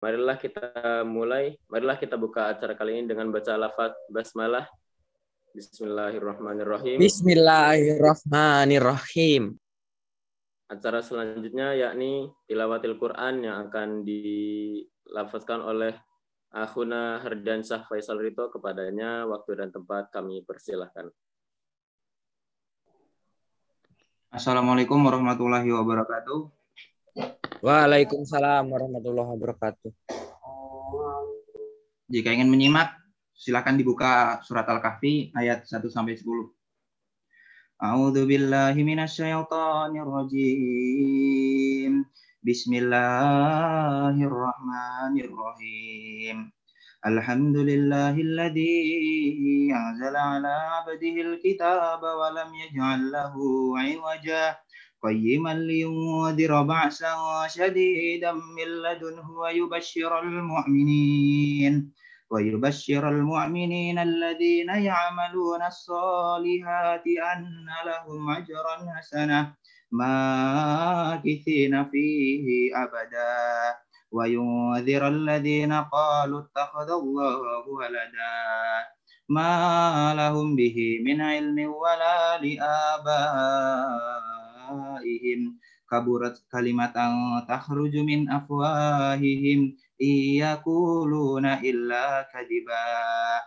marilah kita mulai, marilah kita buka acara kali ini dengan baca lafaz basmalah. Bismillahirrahmanirrahim. Bismillahirrahmanirrahim. Acara selanjutnya yakni tilawatil Quran yang akan dilafazkan oleh Akhuna Herdansyah Faisal Rito kepadanya waktu dan tempat kami persilahkan. Assalamualaikum warahmatullahi wabarakatuh. Waalaikumsalam warahmatullahi wabarakatuh. Jika ingin menyimak, silakan dibuka surat Al-Kahfi ayat 1 sampai 10. A'udzu billahi minasyaitonir rajim. Bismillahirrahmanirrahim. Alhamdulillahilladzi anzala ala 'abdihi al-kitaba wa lam yaj'al lahu 'iwaja. قيما لينذر بعثا شديدا من لدنه ويبشر المؤمنين ويبشر المؤمنين الذين يعملون الصالحات أن لهم أجرا حسنا ماكثين فيه أبدا. وينذر الذين قالوا اتخذ الله ولدا ما لهم به من علم ولا لآبائهم afwaihim kaburat kalimatan takhruju min afwahihim iyaquluna illa kadibah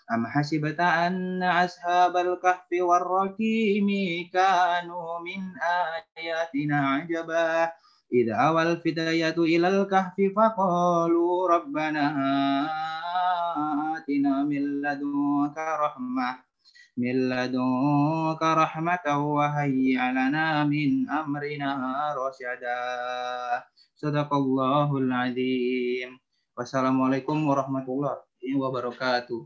أم حسبت أن أصحاب الكهف والرقيم كانوا من آياتنا عجبا إذ أوى الفتية إلى الكهف فقالوا ربنا آتنا من لدنك رحمة من لدنك رحمة وهيئ لنا من أمرنا رشدا صدق الله العظيم Wassalamualaikum warahmatullahi wabarakatuh.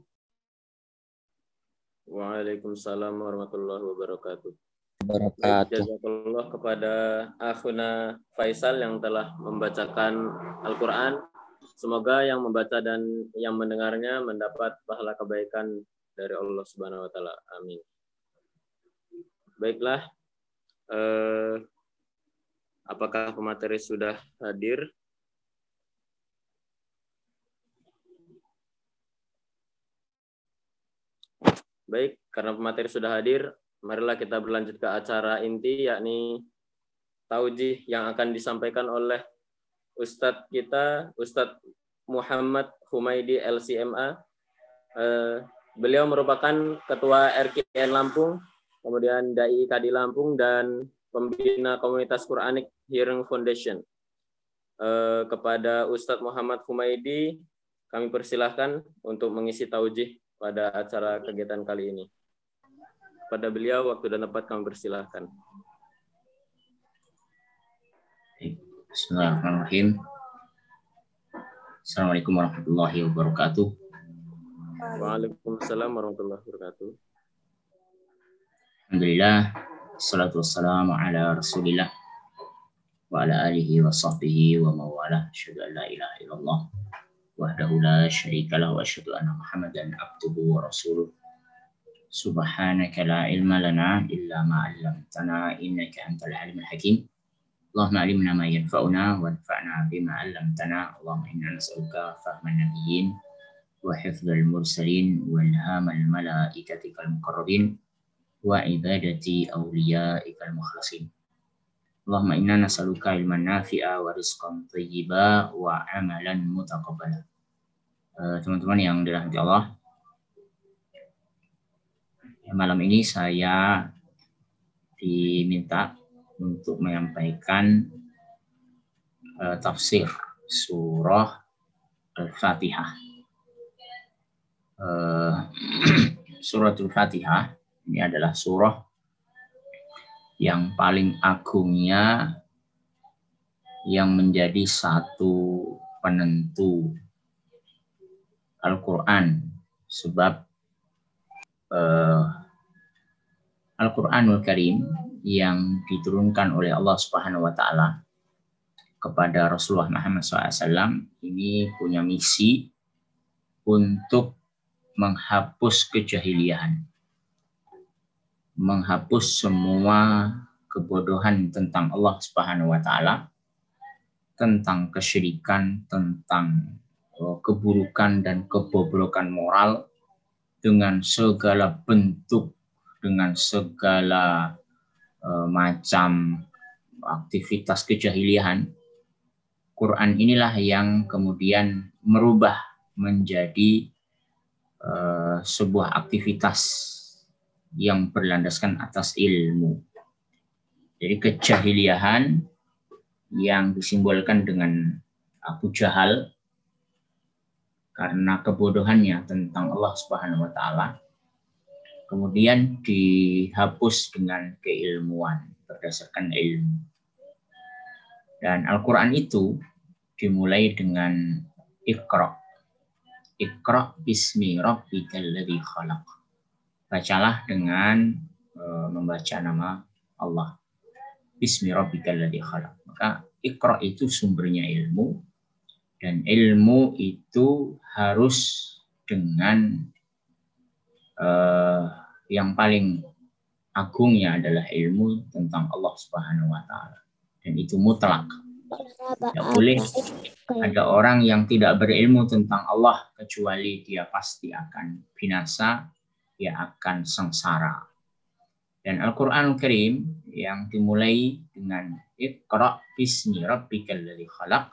Waalaikumsalam warahmatullahi wabarakatuh. Wabarakatuh. Jazakallah kepada Akhuna Faisal yang telah membacakan Al-Quran. Semoga yang membaca dan yang mendengarnya mendapat pahala kebaikan dari Allah Subhanahu wa taala. Amin. Baiklah. Eh, apakah pemateri sudah hadir? Baik, karena pemateri sudah hadir, marilah kita berlanjut ke acara inti, yakni taujih yang akan disampaikan oleh Ustadz kita, Ustadz Muhammad Humaidi LCMA. Eh, beliau merupakan Ketua RKN Lampung, kemudian DAI Kadi Lampung, dan pembina komunitas Quranik Hearing Foundation. Eh, kepada Ustadz Muhammad Humaidi, kami persilahkan untuk mengisi taujih pada acara kegiatan kali ini. Pada beliau, waktu dan tempat kami persilahkan. Bismillahirrahmanirrahim. Assalamualaikum warahmatullahi wabarakatuh. Waalaikumsalam warahmatullahi wabarakatuh. Alhamdulillah, salatu wassalamu ala rasulillah wa ala alihi wa sahbihi wa mawala. Asyhadu an la ilaha illallah وحده لا شريك له وأشهد أن محمدا عبده ورسوله. سبحانك لا علم لنا إلا ما علمتنا إنك أنت العلم الحكيم. اللهم علمنا ما ينفعنا وانفعنا بما علمتنا. اللهم إنا نسألك فهم النبيين وحفظ المرسلين وإلهام الملائكة المقربين وعبادة أوليائك المخلصين. Allahumma inna nas'aluka ilman nafi'a wa rizqan thayyiba wa amalan mutaqabbala. Uh, teman-teman yang dirahmati Allah, ya, malam ini saya diminta untuk menyampaikan uh, tafsir surah Al-Fatihah. Uh, Suratul Fatihah ini adalah surah yang paling agungnya yang menjadi satu penentu Al-Quran. Sebab eh, Al-Qur'anul Karim yang diturunkan oleh Allah Subhanahu wa taala kepada Rasulullah Muhammad SAW ini punya misi untuk menghapus kejahiliahan, menghapus semua kebodohan tentang Allah Subhanahu wa taala, tentang kesyirikan, tentang oh, keburukan dan kebobrokan moral dengan segala bentuk, dengan segala uh, macam aktivitas kejahiliahan. Quran inilah yang kemudian merubah menjadi uh, sebuah aktivitas yang berlandaskan atas ilmu. Jadi kejahiliahan yang disimbolkan dengan Abu Jahal karena kebodohannya tentang Allah Subhanahu wa taala kemudian dihapus dengan keilmuan berdasarkan ilmu. Dan Al-Qur'an itu dimulai dengan Iqra Iqra bismi rabbikal ladzi khalaq. Bacalah dengan uh, membaca nama Allah. Bismi. Maka Iqra itu sumbernya ilmu dan ilmu itu harus dengan uh, yang paling agungnya adalah ilmu tentang Allah Subhanahu wa taala. Dan itu mutlak tidak boleh ada orang yang tidak berilmu tentang Allah kecuali dia pasti akan binasa, dia akan sengsara. Dan Al-Quran Karim yang dimulai dengan Iqra bismi rabbikal ladzi khalaq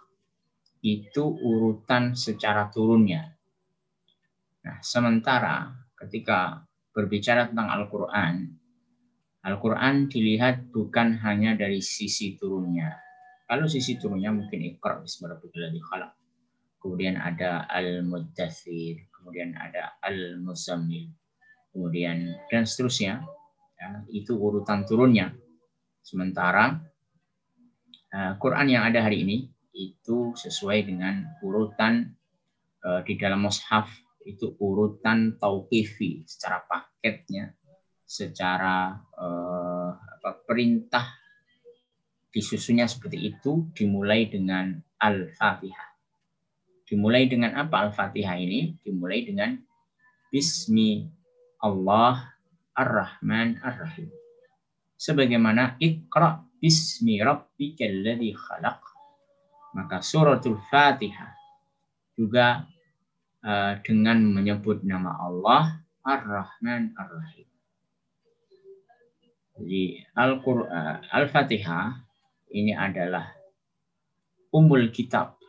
itu urutan secara turunnya. Nah, sementara ketika berbicara tentang Al-Quran, Al-Quran dilihat bukan hanya dari sisi turunnya, kalau sisi turunnya mungkin Iqra bismillahirrahmanirrahim khalaq. Kemudian ada Al-Muddathir, kemudian ada Al-Muzammil, kemudian dan seterusnya. Ya, itu urutan turunnya. Sementara uh, Quran yang ada hari ini itu sesuai dengan urutan uh, di dalam mushaf itu urutan tauqifi secara paketnya, secara uh, apa, perintah disusunnya seperti itu dimulai dengan Al-Fatihah. Dimulai dengan apa Al-Fatihah ini? Dimulai dengan Bismi Allah Ar-Rahman Ar-Rahim. Sebagaimana Iqra Bismi Rabbikal ladzi khalaq. Maka suratul Fatihah juga uh, dengan menyebut nama Allah Ar-Rahman Ar-Rahim. Jadi Al-Qur'an Al-Fatihah ini adalah Umul Kitab.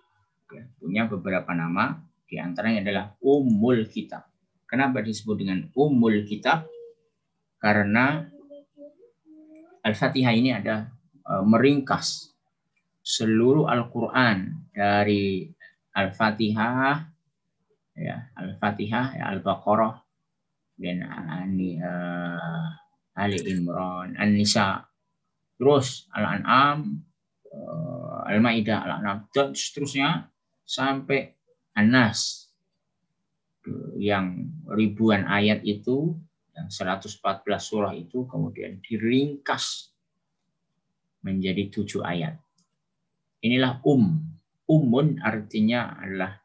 punya beberapa nama, di antaranya adalah Umul Kitab. Kenapa disebut dengan Umul Kitab? Karena Al-Fatihah ini ada e, meringkas seluruh Al-Quran dari Al-Fatihah, ya, Al-Fatihah, ya, Al-Baqarah, dan uh, Ali Imran, An-Nisa, terus Al-An'am, uh, Al-Maidah, Al-An'am, dan seterusnya sampai An-Nas yang ribuan ayat itu, yang 114 surah itu kemudian diringkas menjadi tujuh ayat. Inilah um. Umun artinya adalah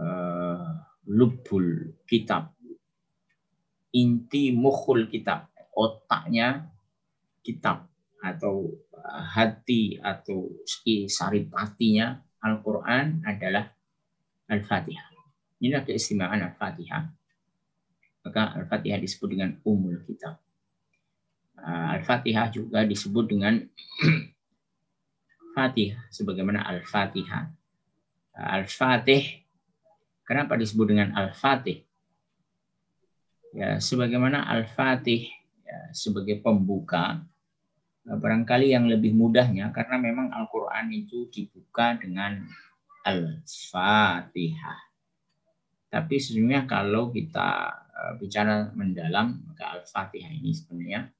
uh, lubul kitab. Inti mukhul kitab. Otaknya kitab atau hati atau saripatinya Al-Quran adalah Al-Fatihah. Inilah keistimewaan Al-Fatihah. Maka Al-Fatihah disebut dengan umul kitab. Uh, Al-Fatihah juga disebut dengan Fatihah sebagaimana Al-Fatihah. Uh, Al-Fatih kenapa disebut dengan Al-Fatih? Ya, sebagaimana Al-Fatih ya, sebagai pembuka Nah, barangkali yang lebih mudahnya karena memang Al-Quran itu dibuka dengan Al-Fatihah. Tapi sesungguhnya kalau kita eh, bicara mendalam, maka Al-Fatihah ini sebenarnya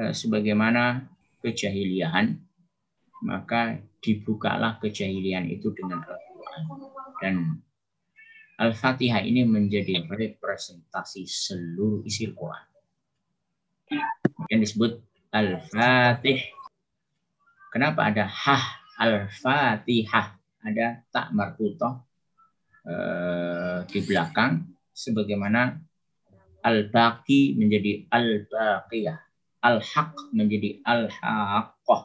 eh, sebagaimana kejahiliahan, maka dibukalah kejahilian itu dengan Al-Quran. Dan Al-Fatihah ini menjadi representasi seluruh isi Al-Quran yang disebut Al-Fatih. Kenapa ada hah Al-Fatihah? Ada tak marbutoh eh, di belakang sebagaimana Al-Baqi menjadi Al-Baqiyah. Al-Haq menjadi Al-Haqqah.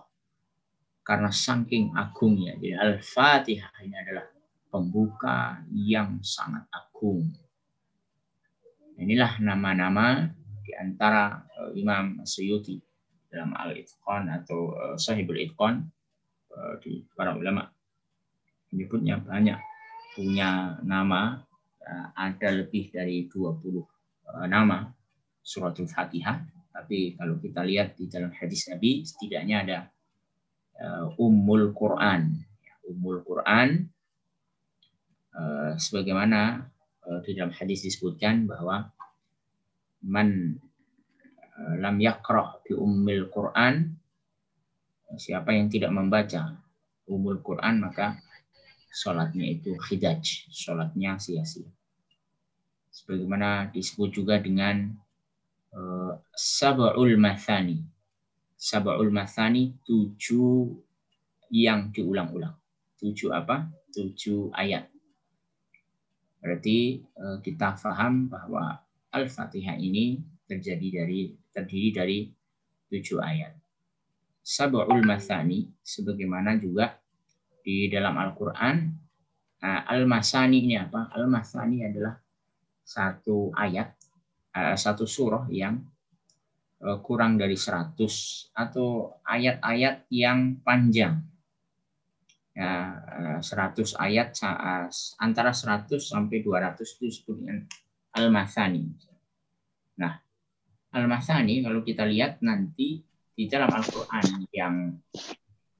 Karena saking agungnya. Jadi Al-Fatihah ini adalah pembuka yang sangat agung. Inilah nama-nama di antara uh, Imam Suyuti dalam Al-Itqan atau uh, Sahibul Itqan di para ulama menyebutnya banyak punya nama uh, ada lebih dari 20 uh, nama suratul Fatihah. Tapi kalau kita lihat di dalam hadis Nabi setidaknya ada uh, Ummul Quran. Ummul Quran uh, sebagaimana di dalam hadis disebutkan bahwa man lam yakrah bi ummil Quran siapa yang tidak membaca umul Quran maka sholatnya itu khidaj, sholatnya sia-sia. Sebagaimana disebut juga dengan uh, sab'ul mathani. Sab'ul mathani tujuh yang diulang-ulang. Tujuh apa? Tujuh ayat. Berarti uh, kita paham bahwa Al-Fatihah ini terjadi dari terdiri dari tujuh ayat. Sab'ul Mathani, sebagaimana juga di dalam Al-Quran, nah, Al-Masani ini apa? Al-Masani adalah satu ayat, eh, satu surah yang eh, kurang dari 100 atau ayat-ayat yang panjang. Ya, 100 eh, ayat antara 100 sampai 200 itu disebut Al-Masani. Nah, Al-Masani kalau kita lihat nanti di dalam Al-Quran yang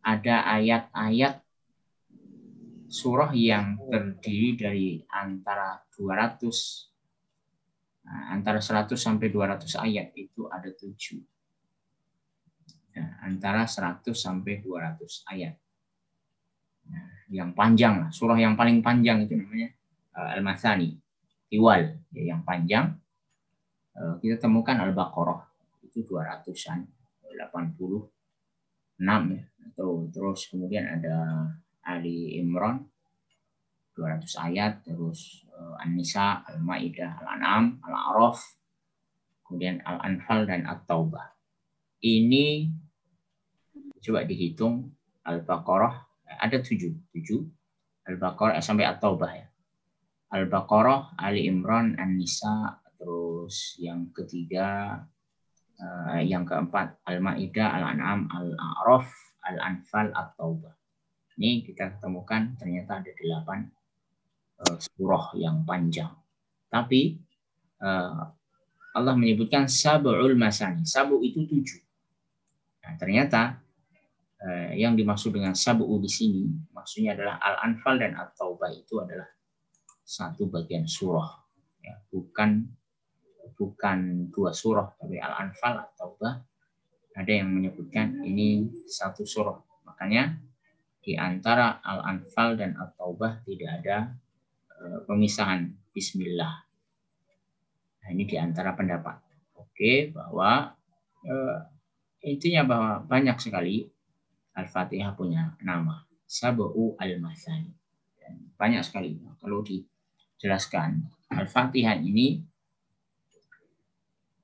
ada ayat-ayat surah yang terdiri dari antara 200 nah, antara 100 sampai 200 ayat itu ada tujuh. Nah, antara 100 sampai 200 ayat. Nah, yang panjang lah, surah yang paling panjang itu namanya uh, Al-Masani iwal ya, yang panjang eh, kita temukan Al-Baqarah itu 200-an 86 ya atau terus kemudian ada Ali Imran 200 ayat terus eh, An-Nisa, Al-Maidah, Al-An'am, Al-A'raf kemudian Al-Anfal dan At-Taubah. Ini coba dihitung Al-Baqarah ada tujuh, tujuh Al-Baqarah sampai At-Taubah ya. Al-Baqarah, Ali Imran, An-Nisa, terus yang ketiga, uh, yang keempat Al-Maidah, Al-An'am, Al-A'raf, Al-Anfal, At-Taubah. Ini kita temukan ternyata ada delapan uh, surah yang panjang. Tapi uh, Allah menyebutkan sab'ul masani. Sabu itu tujuh. Nah, ternyata uh, yang dimaksud dengan sabu di sini maksudnya adalah Al-Anfal dan At-Taubah itu adalah satu bagian surah ya, bukan bukan dua surah tapi Al-Anfal atau bah ada yang menyebutkan ini satu surah makanya di antara Al-Anfal dan At-Taubah tidak ada uh, pemisahan. Bismillah. Nah, ini di antara pendapat. Oke bahwa uh, intinya bahwa banyak sekali Al-Fatihah punya nama. Sabu Al-Masani banyak sekali. Kalau di jelaskan Al-Fatihah ini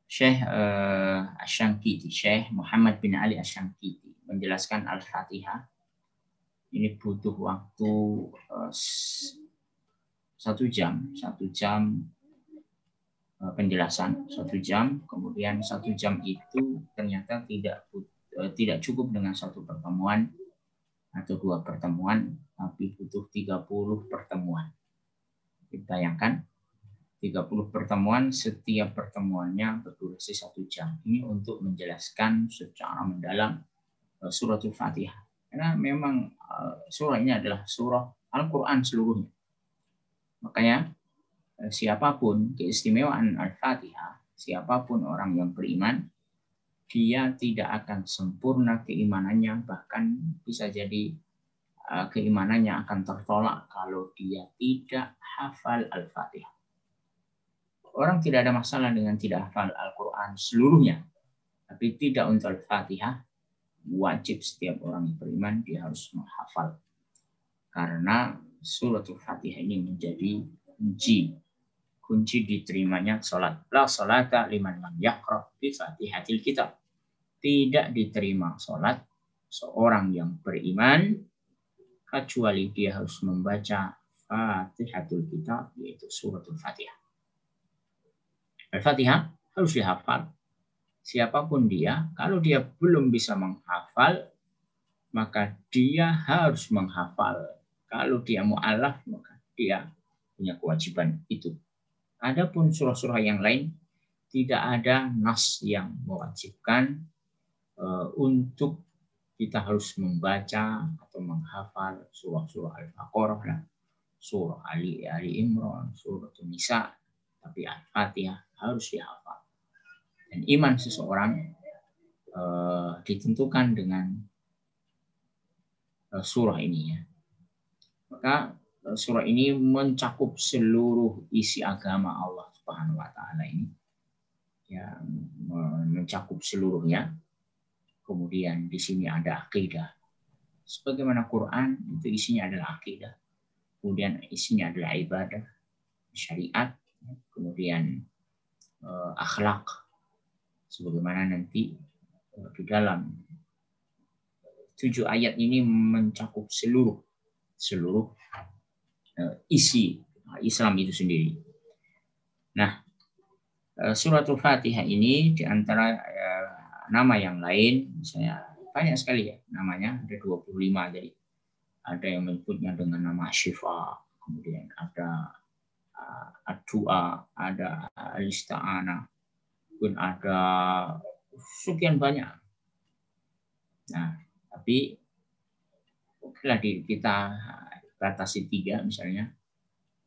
Syekh uh, Asyankiti, Syekh Muhammad bin Ali Asyankiti menjelaskan Al-Fatihah ini butuh waktu uh, satu jam, satu jam uh, penjelasan, satu jam, kemudian satu jam itu ternyata tidak uh, tidak cukup dengan satu pertemuan atau dua pertemuan, tapi butuh 30 pertemuan. Bayangkan 30 pertemuan, setiap pertemuannya berdurasi satu jam. Ini untuk menjelaskan secara mendalam eh, suratul Fatihah. Karena memang eh, surah ini adalah surah Al-Quran seluruhnya. Makanya eh, siapa pun keistimewaan Al-Fatihah, siapa pun orang yang beriman, dia tidak akan sempurna keimanannya, bahkan bisa jadi keimanannya akan tertolak kalau dia tidak hafal Al-Fatihah. Orang tidak ada masalah dengan tidak hafal Al-Quran seluruhnya. Tapi tidak untuk Al-Fatihah, wajib setiap orang beriman dia harus menghafal. Karena suratul Fatihah ini menjadi kunci kunci diterimanya sholat. La sholata liman lam yakra bi fatihatil kitab. Tidak diterima sholat seorang yang beriman kecuali dia harus membaca Fatihatul Kitab yaitu suratul Fatihah. Al-Fatihah harus dihafal. Siapa pun dia, kalau dia belum bisa menghafal, maka dia harus menghafal. Kalau dia mu'alaf, maka dia punya kewajiban itu. Adapun surah-surah yang lain, tidak ada nas yang mewajibkan uh, untuk kita harus membaca atau menghafal surah-surah Al-Baqarah, surah Ali, Ali Imran, surah Nisa, tapi Al-Fatihah harus dihafal. Dan iman seseorang uh, ditentukan dengan uh, surah ini ya. Maka uh, surah ini mencakup seluruh isi agama Allah Subhanahu wa taala ini. Ya, mencakup seluruhnya. Kemudian di sini ada akidah. Sebagaimana Quran itu isinya adalah akidah. Kemudian isinya adalah ibadah, syariat, kemudian uh, akhlak sebagaimana nanti uh, di dalam tujuh ayat ini mencakup seluruh seluruh uh, isi Islam itu sendiri. Nah, suratul Fatihah ini di antara nama yang lain, misalnya banyak sekali ya namanya, ada 25 jadi ada yang menyebutnya dengan nama Syifa, kemudian ada Adua, ada Alista'ana, pun ada sekian banyak. Nah, tapi okelah kita batasi tiga misalnya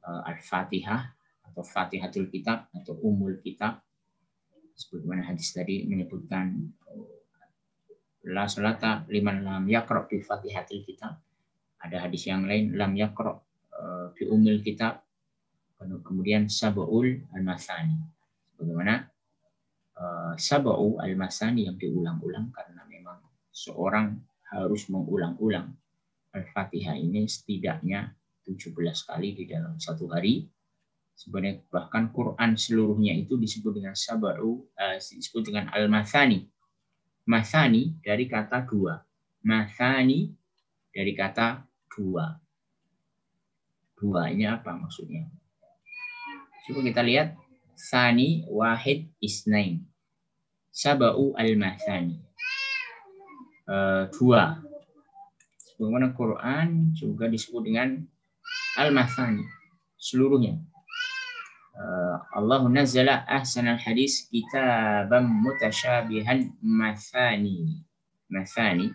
eh, Al-Fatihah atau Fatihatul Kitab atau Umul Kitab sebagaimana hadis tadi menyebutkan la salata liman lam yaqra bi Fatihatil Kitab. Ada hadis yang lain lam yaqra eh, bi Umul Kitab kemudian sab'ul al-masani. Bagaimana uh, sab'u al-masani yang diulang-ulang karena memang seorang harus mengulang-ulang Al-Fatihah ini setidaknya 17 kali di dalam satu hari. Sebenarnya bahkan Quran seluruhnya itu disebut dengan sab'u uh, disebut dengan al-masani. Masani dari kata dua. Masani dari kata dua. Dua ini apa maksudnya? Coba kita lihat. Sani wahid isnain. Sabau al-masani. Uh, dua. Sebagaimana Quran juga disebut dengan al-masani. Seluruhnya. Uh, Allah nazzala ahsanal hadis kitaban mutasyabihan masani. Masani.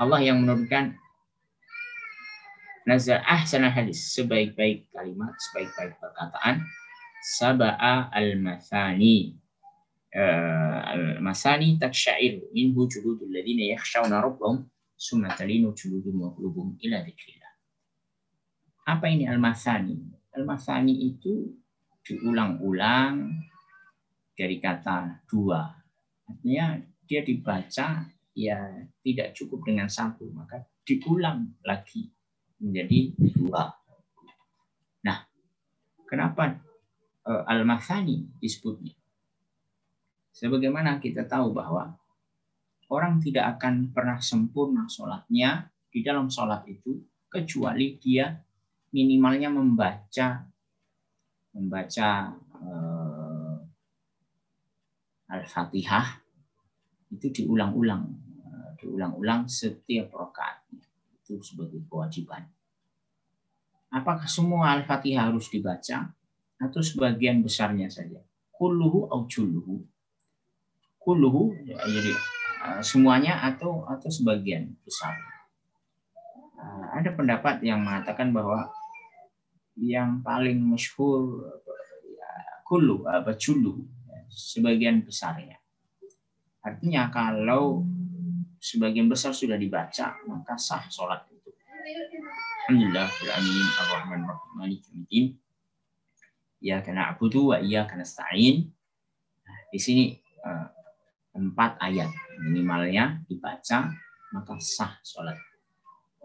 Allah yang menurunkan nazar ahsan hadis sebaik-baik kalimat sebaik-baik perkataan saba'a al-mathani al-masani taksyair minhu juludul ladina yakhshawna rabbahum summa talinu juludum wa qulubum ila dzikrillah apa ini al-masani al-masani itu diulang-ulang dari kata dua artinya dia dibaca ya tidak cukup dengan satu maka diulang lagi menjadi dua. Nah, kenapa uh, al-mathani disebutnya? Sebagaimana kita tahu bahwa orang tidak akan pernah sempurna sholatnya di dalam sholat itu kecuali dia minimalnya membaca membaca uh, al-fatihah itu diulang-ulang uh, diulang-ulang setiap rakaatnya itu sebagai kewajiban. Apakah semua Al-Fatihah harus dibaca atau sebagian besarnya saja? Kulluhu au. Kulluhu ya, jadi uh, semuanya atau atau sebagian besar. Uh, ada pendapat yang mengatakan bahwa yang paling masyhur ya, kullu apa jullu ya, sebagian besarnya. Artinya kalau sebagian besar sudah dibaca, maka sah sholat itu. Alhamdulillah, alamin, ar-Rahman, Yawmiddin. Ya karena abudu wa iya karena stain. Nah, di sini uh, empat ayat minimalnya dibaca maka sah sholat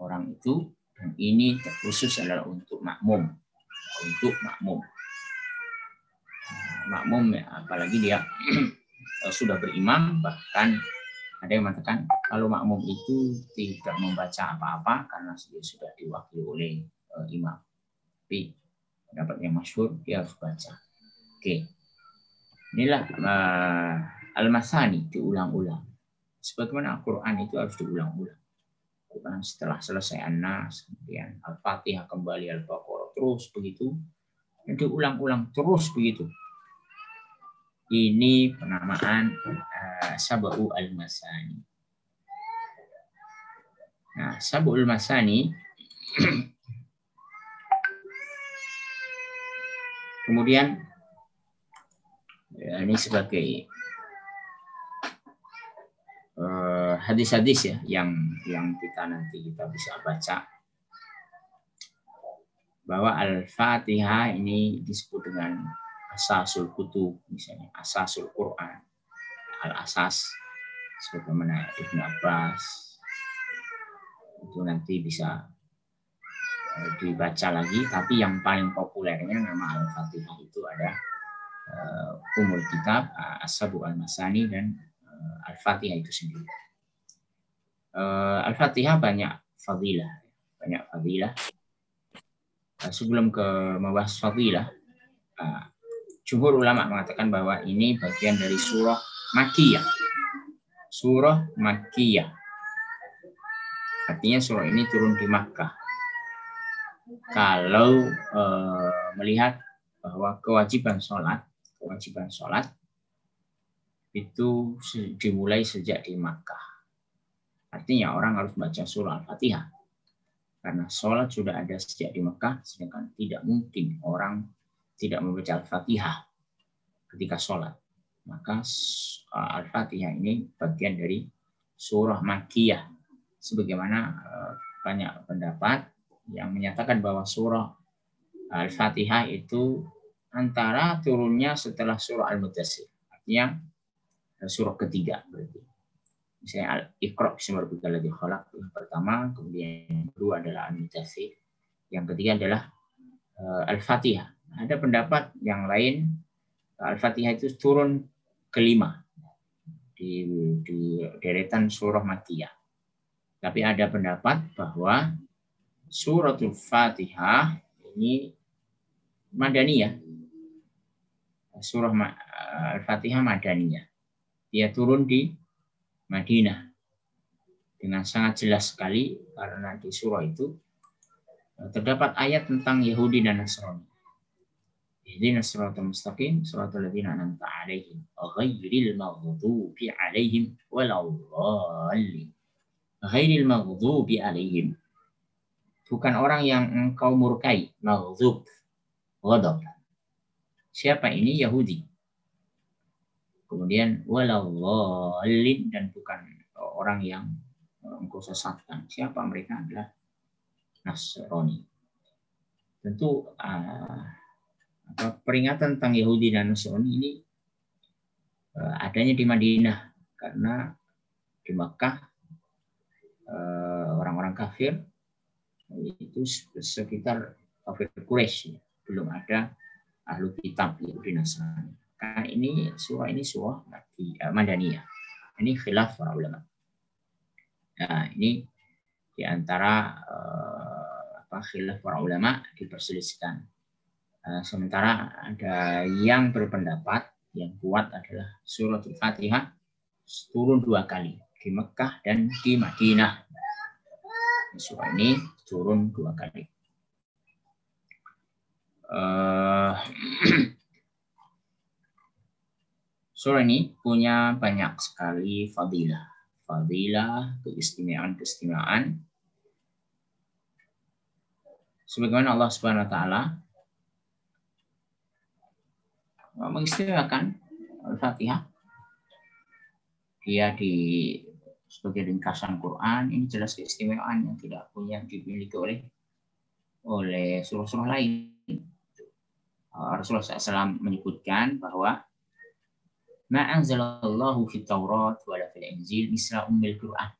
orang itu dan ini terkhusus adalah untuk makmum untuk makmum makmum ya apalagi dia sudah berimam bahkan ada yang mengatakan kalau makmum itu tidak membaca apa-apa karena dia sudah diwakili oleh uh, imam. Tapi pendapat yang masyhur dia harus baca. Oke. Inilah uh, al-masani diulang-ulang. Sebagaimana Al-Qur'an itu harus diulang-ulang. Quran setelah selesai An-Nas, kemudian Al-Fatihah kembali Al-Baqarah terus begitu. Dan diulang-ulang terus begitu ini penamaan uh, Sab'u al-Masani. Nah, Sab'ul Masani kemudian ya, ini sebagai eh, hadis-hadis ya yang yang kita nanti kita bisa baca. Bahwa Al-Fatihah ini disebut dengan asasul kutub misalnya asasul Quran. Al asas sebagaimana Ibnu Abbas. Itu nanti bisa eh, dibaca lagi. Tapi yang paling populernya nama al-fatihah itu ada uh, kitab asabu al-masani dan uh, al-fatihah itu sendiri uh, al-fatihah banyak fadilah banyak fadilah uh, sebelum ke membahas fadilah uh, Jumhur ulama mengatakan bahwa ini bagian dari surah Makiyah. Surah Makiyah. Artinya surah ini turun di Makkah. Kalau e, melihat bahwa kewajiban sholat, kewajiban sholat itu dimulai sejak di Makkah. Artinya orang harus baca surah Al-Fatihah. Karena sholat sudah ada sejak di Mekah, sedangkan tidak mungkin orang tidak membaca Al-Fatihah ketika sholat. Maka uh, Al-Fatihah ini bagian dari surah Makiyah. Sebagaimana uh, banyak pendapat yang menyatakan bahwa surah Al-Fatihah itu antara turunnya setelah surah Al-Mudassir. Artinya uh, surah ketiga berarti. Misalnya Al-Iqra bismi rabbikal ladzi khalaq yang pertama, kemudian yang kedua adalah Al-Mudassir, yang ketiga adalah Al-Fatihah. Ada pendapat yang lain Al-Fatihah itu turun kelima di, di deretan surah Makiyah. Tapi ada pendapat bahwa suratul Fatihah ini Madaniyah. Surah Al-Fatihah Madaniyah. Dia turun di Madinah. Dengan sangat jelas sekali karena di surah itu terdapat ayat tentang Yahudi dan Nasrani. Ihdina siratal mustaqim siratal ladzina an'amta 'alaihim ghairil maghdubi 'alaihim waladdallin. Ghairil maghdubi 'alaihim. Bukan orang yang engkau murkai, maghdub, ghadab. Siapa ini? Yahudi. Kemudian waladdallin dan bukan orang yang engkau sesatkan. Siapa mereka adalah Nasrani. Tentu uh, peringatan tentang Yahudi dan Nasrani ini uh, adanya di Madinah karena di Makkah uh, orang-orang kafir itu sekitar kafir Quraisy belum ada ahlu kitab Yahudi Nasrani. Karena ini surah ini surah uh, Madaniyah. Ini khilaf para ulama. Nah, ini di antara uh, apa khilaf para ulama diperselisihkan Eh, sementara ada yang berpendapat yang kuat adalah surat Al-Fatihah turun dua kali di Mekah dan di Madinah. Surah ini turun dua kali. Uh, surah ini punya banyak sekali fadilah. Fadilah, keistimewaan-keistimewaan. Sebagaimana Allah Subhanahu wa taala mengistimewakan Al-Fatihah. Dia di sebagai ringkasan Quran ini jelas keistimewaan yang tidak punya dimiliki oleh oleh surah-surah lain. Rasulullah SAW menyebutkan bahwa Ma anzalallahu fit Taurat wala fil Injil misla ummil Qur'an.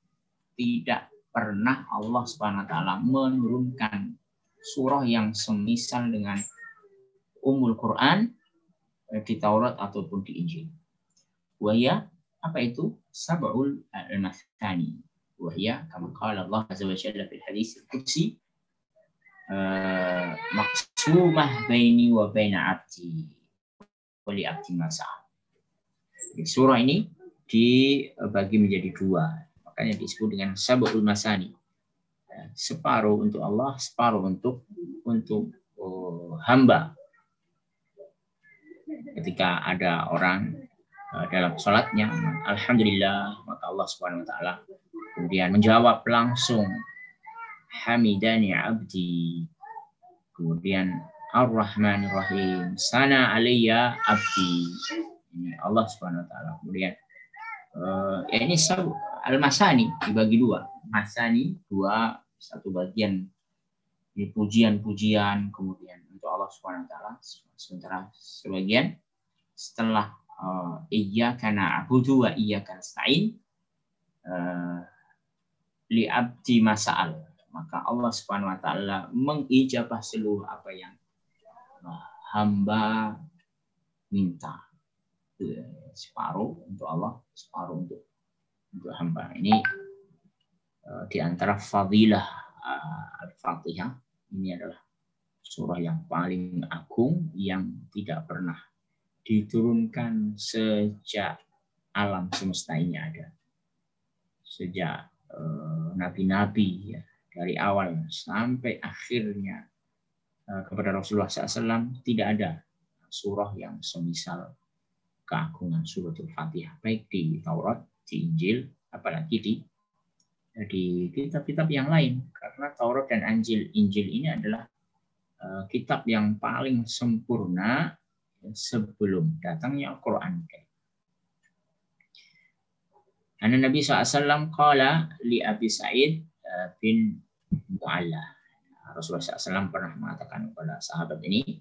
Tidak pernah Allah Subhanahu wa taala menurunkan surah yang semisal dengan Ummul Quran eh, di Taurat ataupun di Injil. Wahya apa itu? Sab'ul al-mathani. Wahya kama qala Allah azza wa jalla fil hadis al-qudsi uh, maksumah baini wa baina abdi wa li abdi masa. Surah ini dibagi menjadi dua. Makanya disebut dengan sab'ul masani. Separuh untuk Allah, separuh untuk untuk oh, hamba ketika ada orang uh, dalam sholatnya, alhamdulillah maka Allah subhanahu wa taala kemudian menjawab langsung hamidani abdi kemudian ar-rahmanir rahim sana alayya abdi Allah subhanahu wa taala. Kemudian uh, ya ini al-masani dibagi dua. Masani dua satu bagian. Ini pujian-pujian kemudian untuk Allah Subhanahu wa taala. Sementara sebagian setelah uh, iya karena abudu wa iya karena stain uh, li abdi masal maka Allah Subhanahu wa taala mengijabah seluruh apa yang uh, hamba minta separuh untuk Allah separuh untuk untuk hamba ini uh, di antara fadilah uh, al-fatihah ini adalah surah yang paling agung yang tidak pernah diturunkan sejak alam semesta ini ada. Sejak nabi nabi-nabi ya, dari awal sampai akhirnya kepada Rasulullah SAW tidak ada surah yang semisal keagungan suratul Fatihah baik di Taurat, di Injil, apalagi di di kitab-kitab yang lain karena Taurat dan Injil Injil ini adalah uh, kitab yang paling sempurna sebelum datangnya Al-Quran. Karena Nabi SAW kala li Abi Sa'id uh, bin Mu'alla. Rasulullah SAW pernah mengatakan kepada sahabat ini,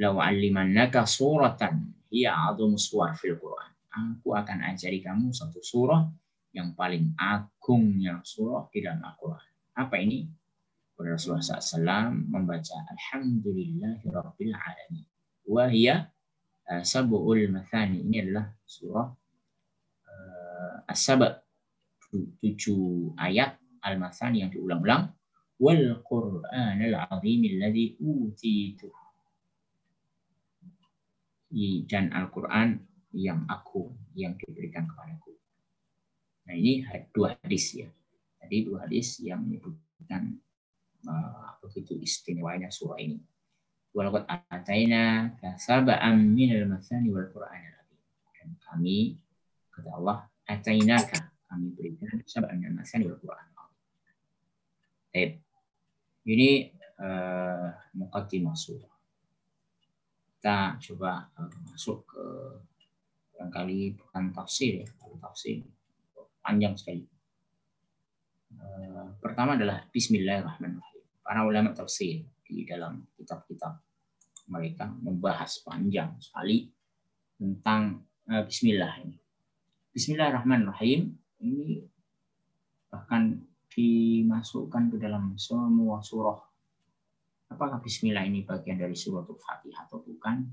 Lau alimannaka suratan hiya azum suar fil Quran. Aku akan ajari kamu satu surah yang paling agungnya surah di dalam Al-Quran. Apa ini? Rasulullah SAW membaca Alhamdulillahirabbil alamin. Uh, sab'ul mathani. Ini adalah surah uh. Tujuh ayat Al-Mathani yang diulang-ulang. Wal Qur'an al-azim alladhi utitu. Dan Al-Quran yang aku yang diberikan kepadaku. Nah ini dua hadis ya. Tadi dua hadis yang menyebutkan uh, begitu istimewanya surah ini. Walaqad ataina kasaba'an minal masani wal Qur'an Dan kami kata Allah atainaka kami berikan sab'an minal masani wal Qur'an Baik. Ini uh, muqaddimah surah. Kita coba uh, masuk ke barangkali bukan tafsir ya, tafsir panjang sekali. Eh, pertama adalah Bismillahirrahmanirrahim. Para ulama tafsir di dalam kitab-kitab mereka membahas panjang sekali tentang uh, Bismillah ini. Bismillahirrahmanirrahim ini bahkan dimasukkan ke dalam semua surah. Apakah Bismillah ini bagian dari surah Al-Fatihah atau bukan?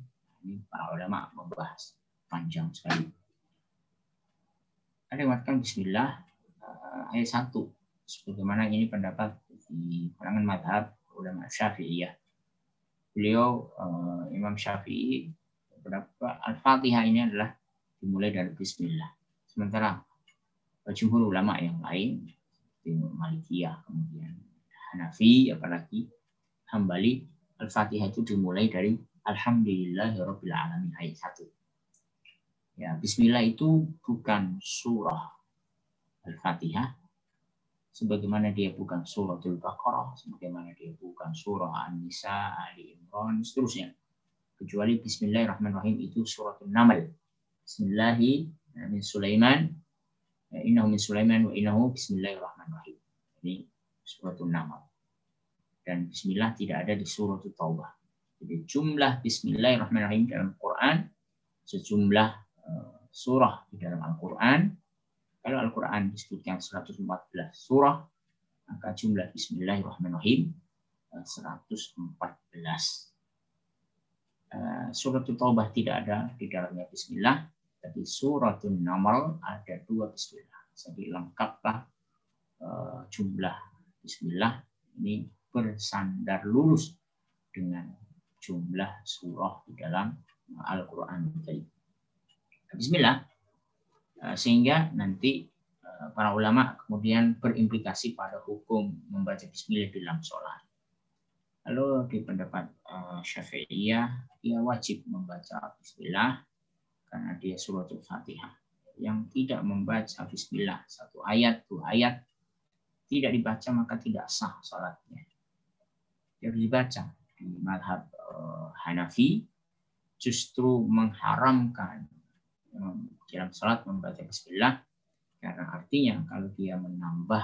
Ini para ulama membahas panjang sekali ada yang mengatakan Bismillah uh, ayat satu sebagaimana ini pendapat di kalangan madhab ulama Syafi'iyah. Beliau uh, Imam Syafi'i berapa Al-Fatihah ini adalah dimulai dari Bismillah. Sementara jumhur ulama yang lain seperti Malikiyah, kemudian Hanafi, apalagi Hambali, Al-Fatihah itu dimulai dari Alhamdulillahirabbil alamin ayat satu. Ya, bismillah itu bukan surah Al-Fatihah sebagaimana dia bukan surah Al-Baqarah, sebagaimana dia bukan surah An-Nisa, Ali Imran, seterusnya. Kecuali Bismillahirrahmanirrahim itu surah An-Naml. Bismillahi min Sulaiman, innahu min Sulaiman wa innahu Bismillahirrahmanirrahim. Ini surah An-Naml. Dan Bismillah tidak ada di surah Taubah. Jadi jumlah Bismillahirrahmanirrahim dalam Quran sejumlah eh, surah di dalam Al-Quran. Kalau Al-Quran disebutkan 114 surah, maka jumlah Bismillahirrahmanirrahim 114. Eh, suratul Taubah tidak ada di dalamnya Bismillah, tapi suratul Naml ada dua Bismillah. Jadi lengkaplah eh, jumlah Bismillah ini bersandar lurus dengan jumlah surah di dalam Al-Quran Bismillah. Eh, sehingga nanti para ulama kemudian berimplikasi pada hukum membaca Bismillah dalam sholat. Lalu di pendapat uh, Syafi'iyah, dia wajib membaca Bismillah karena dia suratul Fatihah. Yang tidak membaca Bismillah satu ayat, dua ayat, tidak dibaca maka tidak sah salatnya. Jadi dibaca di madhab uh, Hanafi justru mengharamkan um, dalam salat membaca Bismillah karena artinya kalau dia menambah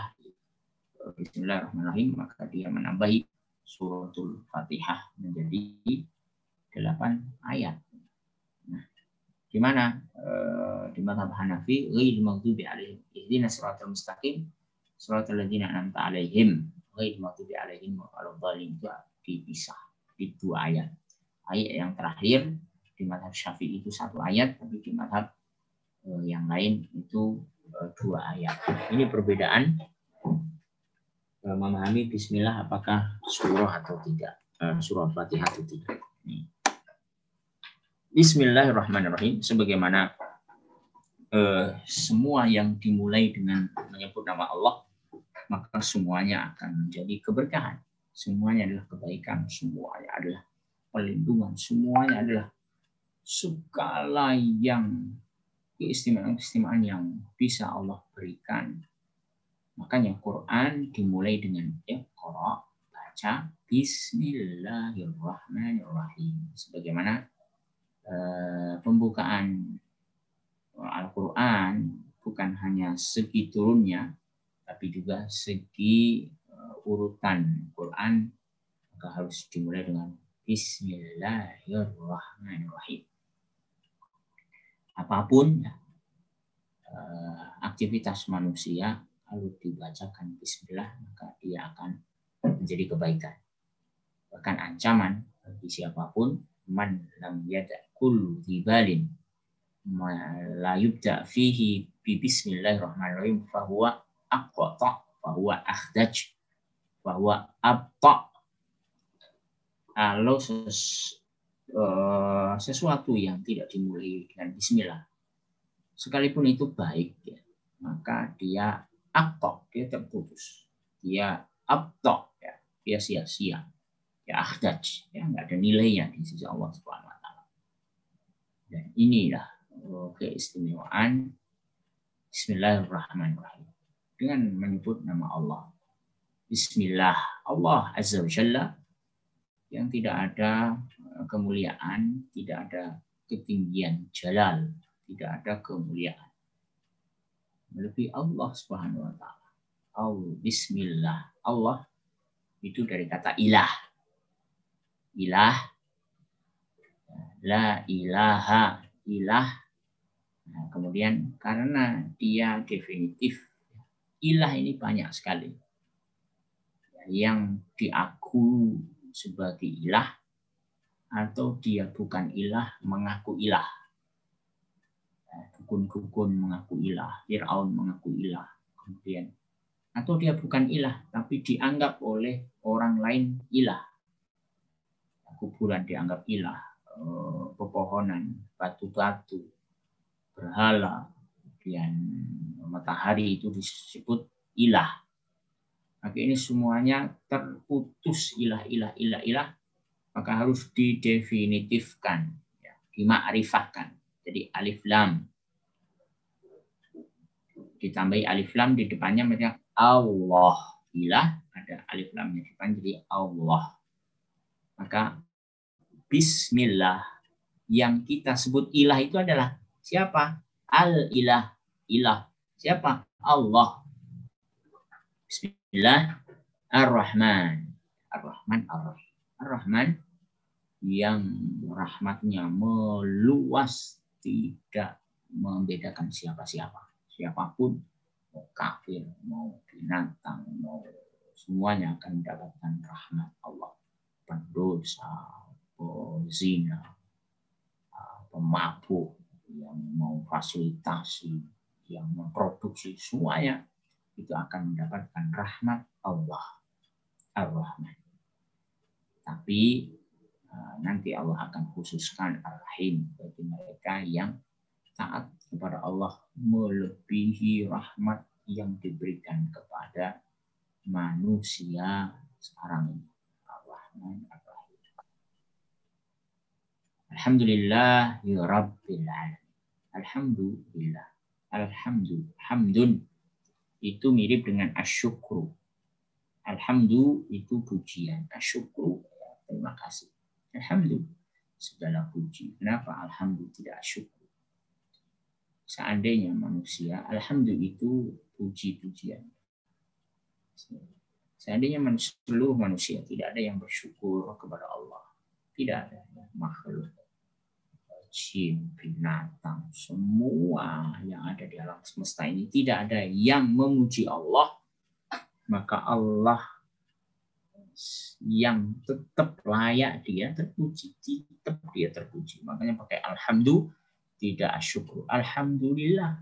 Bismillahirrahmanirrahim maka dia menambahi suratul Fatihah menjadi delapan ayat. Nah, di mana e, di madhab Hanafi ghairil maghdubi alaihim ihdinas siratal mustaqim siratal ladzina an'amta alaihim ghairil maghdubi alaihim waladhdallin itu dipisah di dua ayat. Ayat yang terakhir di madhab Syafi'i itu satu ayat, tapi di madhab e, yang lain itu e, dua ayat. Ini perbedaan Eh, memahami Bismillah apakah surah atau tidak, surah Fatihah atau tidak. Bismillahirrahmanirrahim. Sebagaimana uh, semua yang dimulai dengan menyebut nama Allah, maka semuanya akan menjadi keberkahan. Semuanya adalah kebaikan, semuanya adalah perlindungan, semuanya adalah segala yang keistimewaan-keistimewaan yang bisa Allah berikan Makanya Quran dimulai dengan Iqra, baca Bismillahirrahmanirrahim. Sebagaimana uh, pembukaan Al-Quran bukan hanya segi turunnya, tapi juga segi uh, urutan Quran maka harus dimulai dengan Bismillahirrahmanirrahim. Apa pun uh, aktivitas manusia lalu dibacakan bismillah maka dia akan menjadi kebaikan. Bahkan ancaman bagi siapa pun man lam yada kullu dibalin la yubda fihi bi bismillahirrahmanirrahim fahuwa aqta fahuwa akhdaj fahuwa abta kalau ses, uh, sesuatu yang tidak dimulai dengan bismillah sekalipun itu baik ya, maka dia aktok dia terputus. Dia abtok ya dia sia-sia ya akhdaj ya nggak ada nilainya di sisi Allah Subhanahu wa taala. Dan inilah oh, keistimewaan. Bismillahirrahmanirrahim dengan menyebut nama Allah Bismillah Allah Azza wa Jalla yang tidak ada eh, kemuliaan, tidak ada ketinggian jalal, tidak ada kemuliaan melebihi Allah Subhanahu wa taala. Allah bismillah. Allah itu dari kata ilah. Ilah la ilaha ilah. Nah, kemudian karena dia definitif ilah ini banyak sekali. Yang diaku sebagai ilah atau dia bukan ilah mengaku ilah. Dukun-dukun mengaku ilah, Fir'aun mengaku ilah, kemudian. Atau dia bukan ilah tapi dianggap oleh orang lain ilah. Kuburan dianggap ilah, eh, pepohonan, batu-batu, berhala, kemudian matahari itu disebut ilah. Maka ini semuanya terputus ilah, ilah, ilah, ilah, maka harus didefinitifkan, ya, dimakrifahkan. Jadi alif lam. Ditambahi alif lam di depannya macam Allah. Ilah ada alif lamnya di depan jadi Allah. Maka Bismillah yang kita sebut ilah itu adalah siapa? Al ilah ilah siapa? Allah. Bismillah. Ar-Rahman. Ar-Rahman Ar-Rahman. Yang rahmatnya meluas tidak membedakan siapa-siapa. Siapa pun, mau kafir, mau binatang, mau semuanya akan mendapatkan rahmat Allah. Pendosa, pezina, pemabuk, yang mau fasilitasi, yang memproduksi, semuanya itu akan mendapatkan rahmat Allah. Ar-Rahman. Tapi uh, nanti Allah akan khususkan Ar-Rahim bagi mereka yang taat kepada Allah melebihi rahmat yang diberikan kepada manusia sekarang ini. Ar-Rahman Ar-Rahim. Alhamdulillah ya Rabbil Alamin. Alhamdulillah. Hamdun itu mirip dengan asyukru. Alhamdulillah itu pujian. Asyukru terima kasih. Alhamdulillah segala puji. Kenapa alhamdulillah tidak asyukru? Seandainya manusia, alhamdulillah itu puji-pujian. Seandainya seluruh manusia tidak ada yang bersyukur kepada Allah. Tidak ada makhluk jin, binatang, semua yang ada di alam semesta ini tidak ada yang memuji Allah, maka Allah yang tetap layak dia terpuji, tetap dia terpuji. Makanya pakai alhamdulillah, tidak syukur. Alhamdulillah.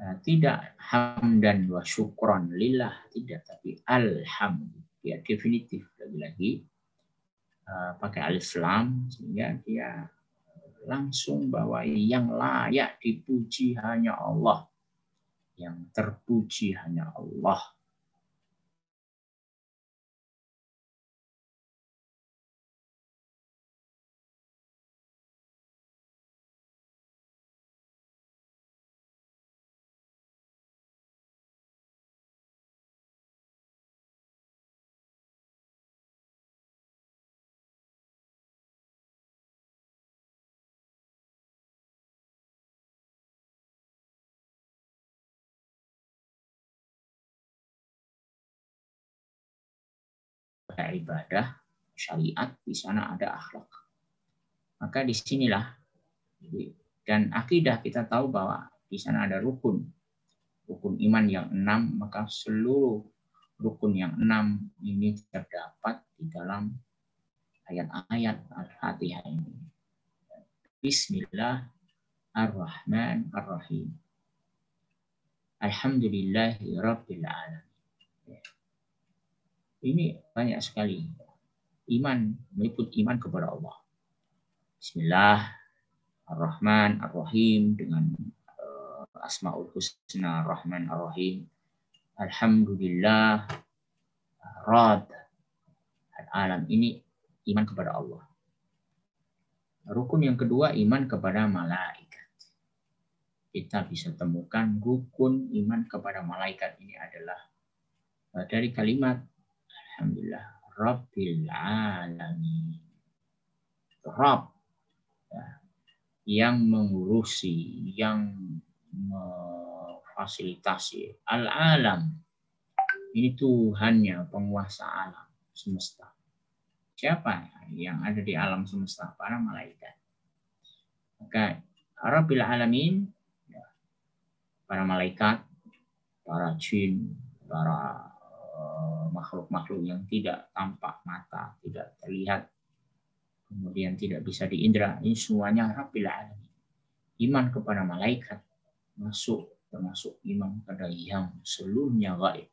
Eh, tidak hamdan wa syukron lillah, tidak. Tapi alhamdulillah. Ya, definitif lagi-lagi pakai alif lam sehingga dia langsung bahwa yang layak dipuji hanya Allah. Yang terpuji hanya Allah. Ada ibadah, syariat, di sana ada akhlak. Maka di sinilah dan akidah kita tahu bahwa di sana ada rukun, rukun iman yang enam, maka seluruh rukun yang enam ini terdapat di dalam ayat-ayat Al-Fatihah ini. Bismillah ar-Rahman ar-Rahim. Alhamdulillahi Rabbil Alamin. Ini banyak sekali. Iman meliput iman kepada Allah. Bismillah Ar-Rahman Ar-Rahim dengan uh, Asmaul Husna Ar-Rahman Ar-Rahim. Alhamdulillah Rad Al-Alam ini iman kepada Allah. Rukun yang kedua iman kepada malaikat. Kita bisa temukan rukun iman kepada malaikat ini adalah uh, dari kalimat Alhamdulillah. Rabbil alamin. Rabb. Ya. Yang mengurusi, yang memfasilitasi. Al-alam. Ini Tuhannya, penguasa alam semesta. Siapa yang ada di alam semesta? Para malaikat. Maka Rabbil alamin, ya. para malaikat, para jin, para makhluk-makhluk yang tidak tampak mata, tidak terlihat, kemudian tidak bisa diindra. Ini semuanya Rabbil Alamin. Iman kepada malaikat masuk termasuk iman kepada yang seluruhnya gaib.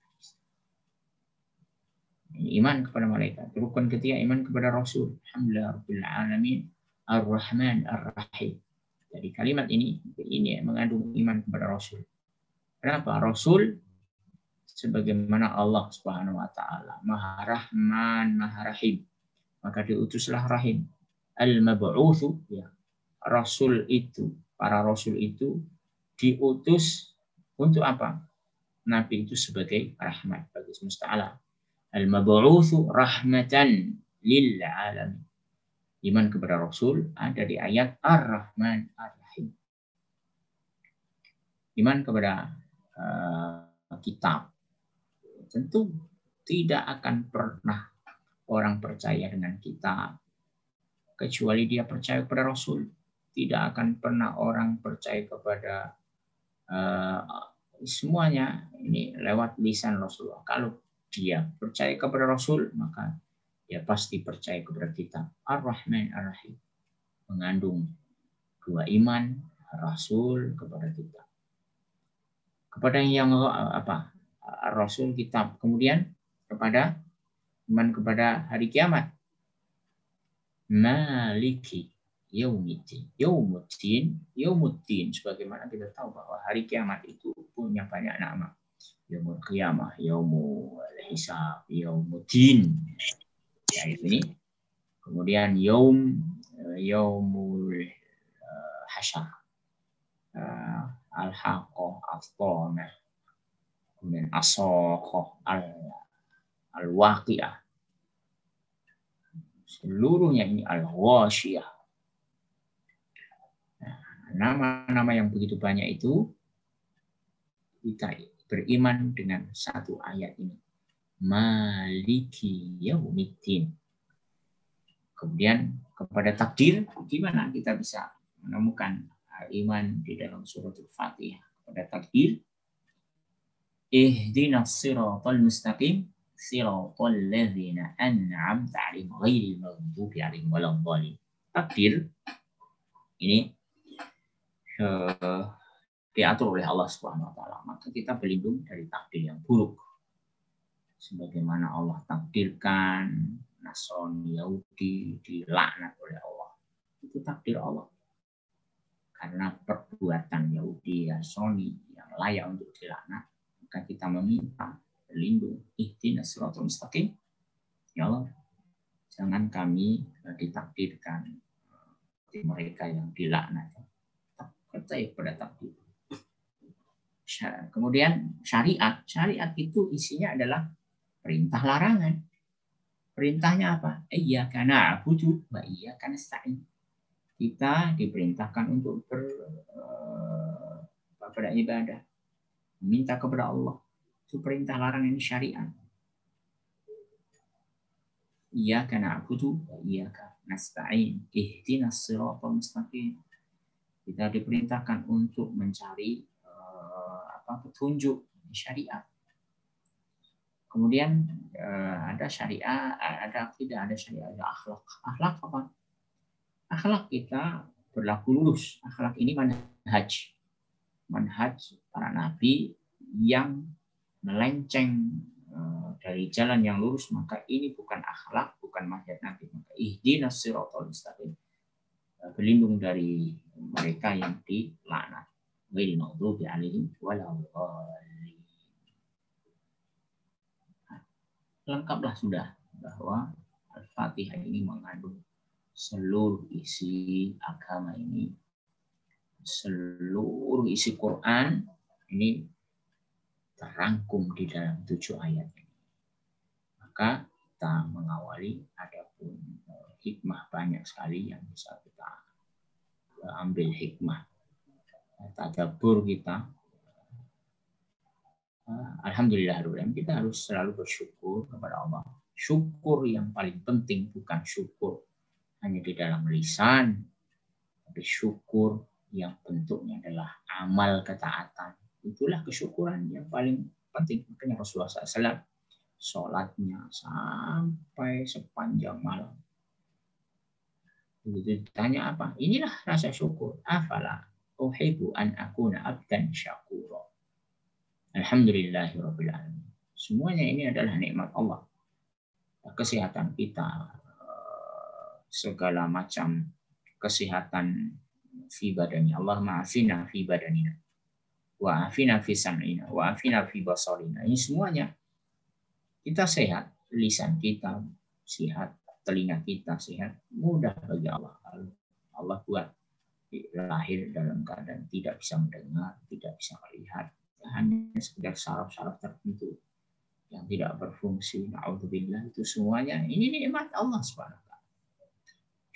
Iman kepada malaikat. Rukun ketiga iman kepada Rasul. Alhamdulillah Rabbil Alamin. Ar-Rahman Ar-Rahim. Jadi kalimat ini ini mengandung iman kepada Rasul. Kenapa? Rasul sebagaimana Allah Subhanahu wa taala Maha Rahman, Maha Rahim. Maka diutuslah Rahim. Al-mab'utsu ya. Rasul itu, para rasul itu diutus untuk apa? Nabi itu sebagai rahmat bagi semesta alam. Al-mab'utsu rahmatan lil alamin. Iman kepada Rasul ada di ayat Ar-Rahman Ar-Rahim. Iman kepada uh, kitab tentu tidak akan pernah orang percaya dengan kita kecuali dia percaya kepada Rasul. tidak akan pernah orang percaya kepada uh, semuanya ini lewat lisan Rasulullah. Kalau dia percaya kepada Rasul, maka dia pasti percaya kepada kita. Ar-Rahman Ar-Rahim. Mengandung dua iman, Rasul kepada kita. Kepada yang apa? Rasul kitab. Kemudian kepada iman kepada hari kiamat. Maliki yaumiddin. Yaumuddin, yaumuddin sebagaimana kita tahu bahwa hari kiamat itu punya banyak nama. Yaumul qiyamah, yaumul hisab, yaumuddin. Ya ini. Kemudian yaum yaumul uh, hasyar. Uh, al-haqqah, al-thamah. Kemudian asokoh, al al-waqi'ah Seluruhnya ini al-ghasyiyah. Nah, nama-nama yang begitu banyak itu kita beriman dengan satu ayat ini. Maliki yaumiddin. Kemudian kepada takdir, gimana kita bisa menemukan iman di dalam surat Al-Fatihah kepada takdir? Ihdinas siratal mustaqim siratal ladzina an'amta 'alaihim ghairil maghdubi 'alaihim waladdallin. Takdir ini uh, diatur oleh Allah Subhanahu wa taala. Maka kita berlindung dari takdir yang buruk. Sebagaimana Allah takdirkan Nasrani Yahudi dilaknat oleh Allah. Itu takdir Allah. Karena perbuatan Yahudi Nasrani yang layak untuk dilaknat, maka kita meminta berlindung. Ihdinas siratal mustaqim. Ya Allah, jangan kami eh, ditakdirkan seperti mereka yang dilaknat. Percaya pada takdir. Kemudian syariat. Syariat itu isinya adalah perintah larangan. Perintahnya apa? Iya karena aku wa iya karena sa'in. Kita diperintahkan untuk ber, ibadah. Minta kepada Allah itu perintah larang ini syariat. Iya karena aku tuh iya kan nasta'in ihdinas siratal mustaqim. Kita diperintahkan untuk mencari uh, apa petunjuk syariat. Kemudian uh, ada syariat, ada tidak ada syariat, ada akhlak. Akhlak apa? Akhlak kita berlaku lurus. Akhlak ini manhaj. Manhaj para nabi yang melenceng eh, dari jalan yang lurus maka ini bukan akhlak bukan manhaj nabi. Maka ihdinas siratal mustaqim. Eh, berlindung dari mereka yang dilaknat. Ghairil maghdubi alaihim lengkaplah sudah bahwa Al-Fatihah ini mengandung seluruh isi agama ini seluruh isi Quran ini terangkum di dalam tujuh ayat ini. Maka kita mengawali adapun hikmah banyak sekali yang bisa kita ambil hikmah. Tadabur kita Alhamdulillah kita harus selalu bersyukur kepada Allah. Syukur yang paling penting bukan syukur hanya di dalam lisan, tapi syukur yang bentuknya adalah amal ketaatan Itulah kesyukuran yang paling penting. Makanya Rasulullah SAW sholatnya sampai sepanjang malam. Begitu ditanya apa? Inilah rasa syukur. Afala uhibu an akuna abdan syakura. Alhamdulillahirabbil alamin. Semuanya ini adalah nikmat Allah. Kesehatan kita, segala macam kesehatan fi badani. Allah maafina fi badanina. Wa afina fi sam'ina. Wa afina fi basarina. Ini semuanya. Kita sehat, lisan kita sehat, telinga kita sehat, mudah bagi Allah. Allah buat lahir dalam keadaan tidak bisa mendengar, tidak bisa melihat, hanya sekedar saraf-saraf tertentu yang tidak berfungsi. Naudzubillah. Itu semuanya. Ini nikmat Allah Subhanahu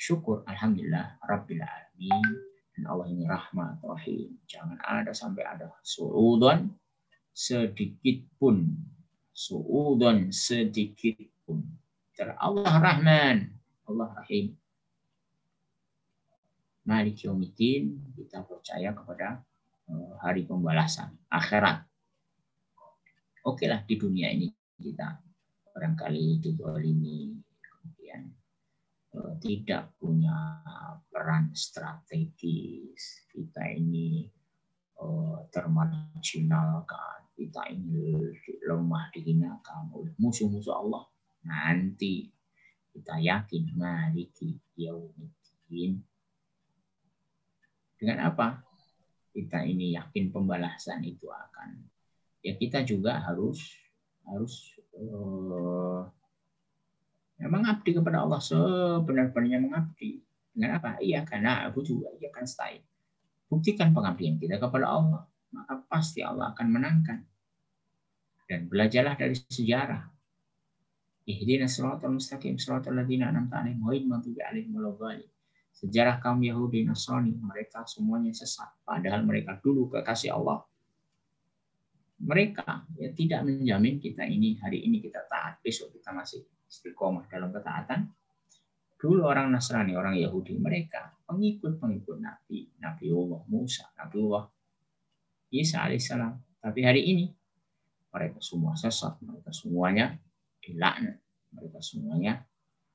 Syukur. Alhamdulillah. Rabbil alamin dan Allah ini rahmat rahim. Jangan ada sampai ada suudon sedikit pun. Suudon sedikit pun. Allah Rahman, Allah Rahim. Malik Yomidin, kita percaya kepada eh, hari pembalasan akhirat. Oke lah di dunia ini kita barangkali didolimi, kemudian tidak punya peran strategis, kita ini eh, termarginalkan, kita ini lemah dihinakan oleh musuh-musuh Allah. Nanti kita yakin maliki yaumiddin dengan apa? Kita ini yakin pembalasan itu akan ya kita juga harus harus uh, ya, mengabdi kepada Allah sebenar-benarnya mengabdi. Dengan apa? Iya karena aku juga iya kan stay. Buktikan pengabdian kita kepada Allah, maka pasti Allah akan menangkan. Dan belajarlah dari sejarah. Ihdinas siratal mustaqim siratal ladzina an'amta 'alaihim ghairil maghdubi 'alaihim waladdallin sejarah kaum Yahudi Nasrani mereka semuanya sesat padahal mereka dulu kekasih Allah mereka ya tidak menjamin kita ini hari ini kita taat besok kita masih istiqomah dalam ketaatan dulu orang Nasrani orang Yahudi mereka pengikut pengikut Nabi Nabi Allah Musa Nabi Allah Isa alaihissalam tapi hari ini mereka semua sesat mereka semuanya dilaknat mereka semuanya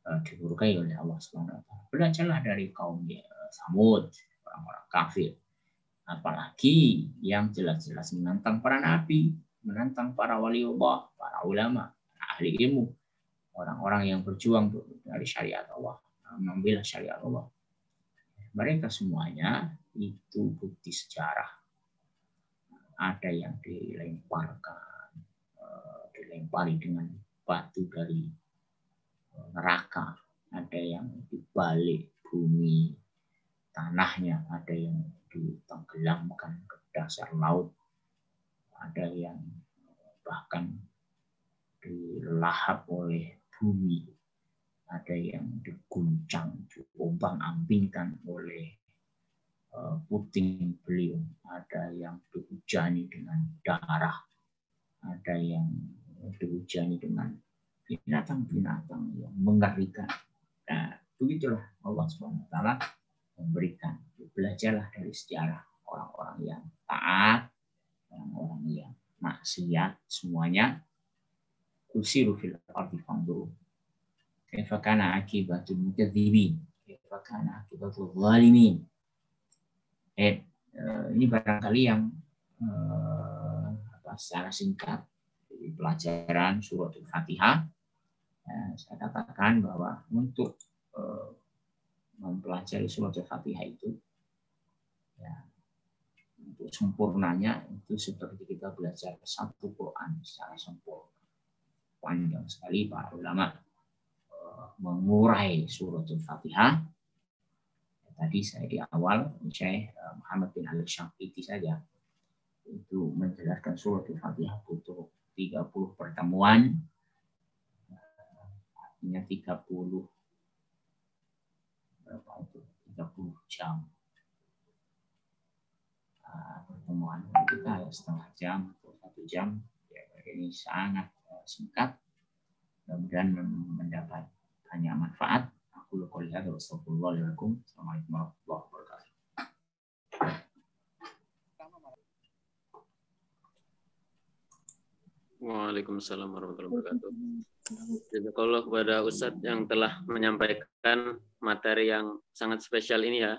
uh, diburkai oleh Allah Subhanahu. Belajarlah dari kaum uh, Samud, orang-orang kafir. Apalagi yang jelas-jelas menantang para nabi, menantang para wali Allah, para ulama, ahli ilmu, orang-orang yang berjuang dari syariat Allah, mengambil syariat Allah. Mereka semuanya itu bukti sejarah. Ada yang dilemparkan, eh, dilempari dengan batu dari neraka, ada yang di balik bumi tanahnya, ada yang ditenggelamkan ke dasar laut, ada yang bahkan dilahap oleh bumi, ada yang diguncang, diombang-ambingkan oleh eh, puting beliung, ada yang dihujani dengan darah, ada yang dihujani dengan binatang-binatang yang mengerikan. Nah, begitulah Allah SWT memberikan. Belajarlah dari sejarah orang-orang yang taat, orang-orang yang maksiat, semuanya usiru fil ardi fangduru. Kaifa kana akibatul mukadzibin? Kaifa kana akibatul zalimin? Eh, ini barangkali yang eh, apa, secara singkat di pelajaran surat Al-Fatihah ya, saya katakan bahwa untuk uh, mempelajari surat Al-Fatihah itu ya untuk sempurnanya itu seperti kita belajar satu Quran secara sempurna panjang sekali para ulama uh, mengurai surat Al-Fatihah tadi saya di awal Syekh Muhammad bin Ali Syafiti saja itu menjelaskan surat Al-Fatihah butuh 30 pertemuan. Artinya 30 berapa itu? 30 jam. Pertemuan kita ya setengah jam atau satu jam. Ya, ini sangat singkat mudah-mudahan mendapat banyak manfaat aku qouli hadza wa Assalamualaikum warahmatullahi wabarakatuh. Waalaikumsalam warahmatullahi wabarakatuh. Jazakallah kepada Ustadz yang telah menyampaikan materi yang sangat spesial ini ya.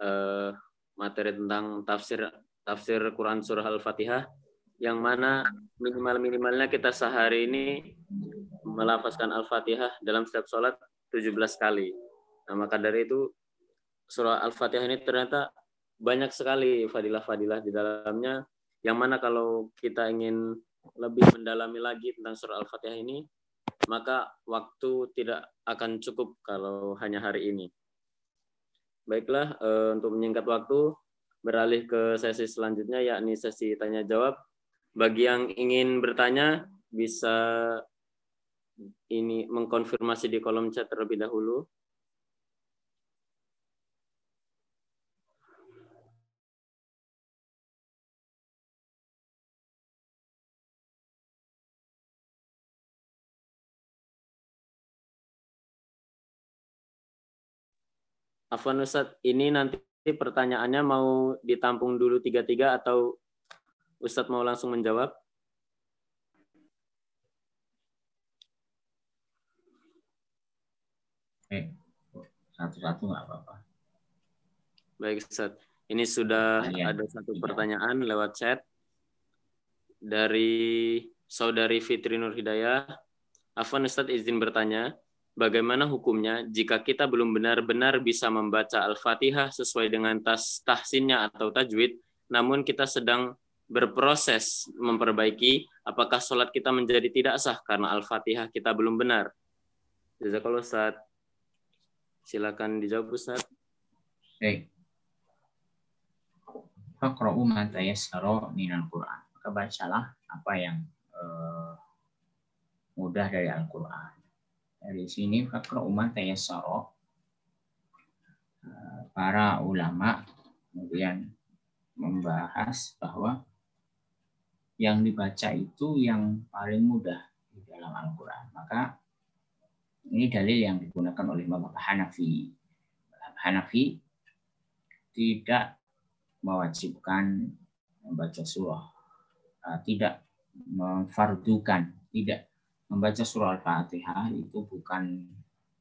Eh, materi tentang tafsir tafsir Quran surah Al-Fatihah yang mana minimal-minimalnya kita sehari ini melafazkan Al-Fatihah dalam setiap sholat 17 kali. Nah, maka dari itu surah Al-Fatihah ini ternyata banyak sekali fadilah-fadilah di dalamnya yang mana kalau kita ingin lebih mendalami lagi tentang surah Al-Fatihah ini, maka waktu tidak akan cukup kalau hanya hari ini. Baiklah, eh, untuk menyingkat waktu, beralih ke sesi selanjutnya, yakni sesi tanya-jawab. Bagi yang ingin bertanya, bisa ini mengkonfirmasi di kolom chat terlebih dahulu. Afwan Ustadz, ini nanti pertanyaannya mau ditampung dulu tiga-tiga atau Ustadz mau langsung menjawab? Eh, satu-satu nggak apa-apa. Baik, Ustaz. Ini sudah Pertanyaan. ada satu Iya. pertanyaan lewat chat dari Saudari Fitri Nur Hidayah. Afwan Ustaz izin bertanya, bagaimana hukumnya jika kita belum benar-benar bisa membaca Al-Fatihah sesuai dengan tas tahsinnya atau tajwid, namun kita sedang berproses memperbaiki, apakah sholat kita menjadi tidak sah karena Al-Fatihah kita belum benar? Jazakallah Ustaz. Silakan dijawab Ustaz. Baik. Faqra'u ma tayassara minal Qur'an. Maka bacalah apa yang eh, mudah dari Al-Qur'an. Dari sini faqra'u ma tayassara eh, para ulama kemudian membahas bahwa yang dibaca itu yang paling mudah di dalam Al-Qur'an. Maka ini dalil yang digunakan oleh Imam Hanafi. Hanafi tidak mewajibkan membaca surah, uh, tidak memfardukan, tidak membaca surah Al-Fatihah itu bukan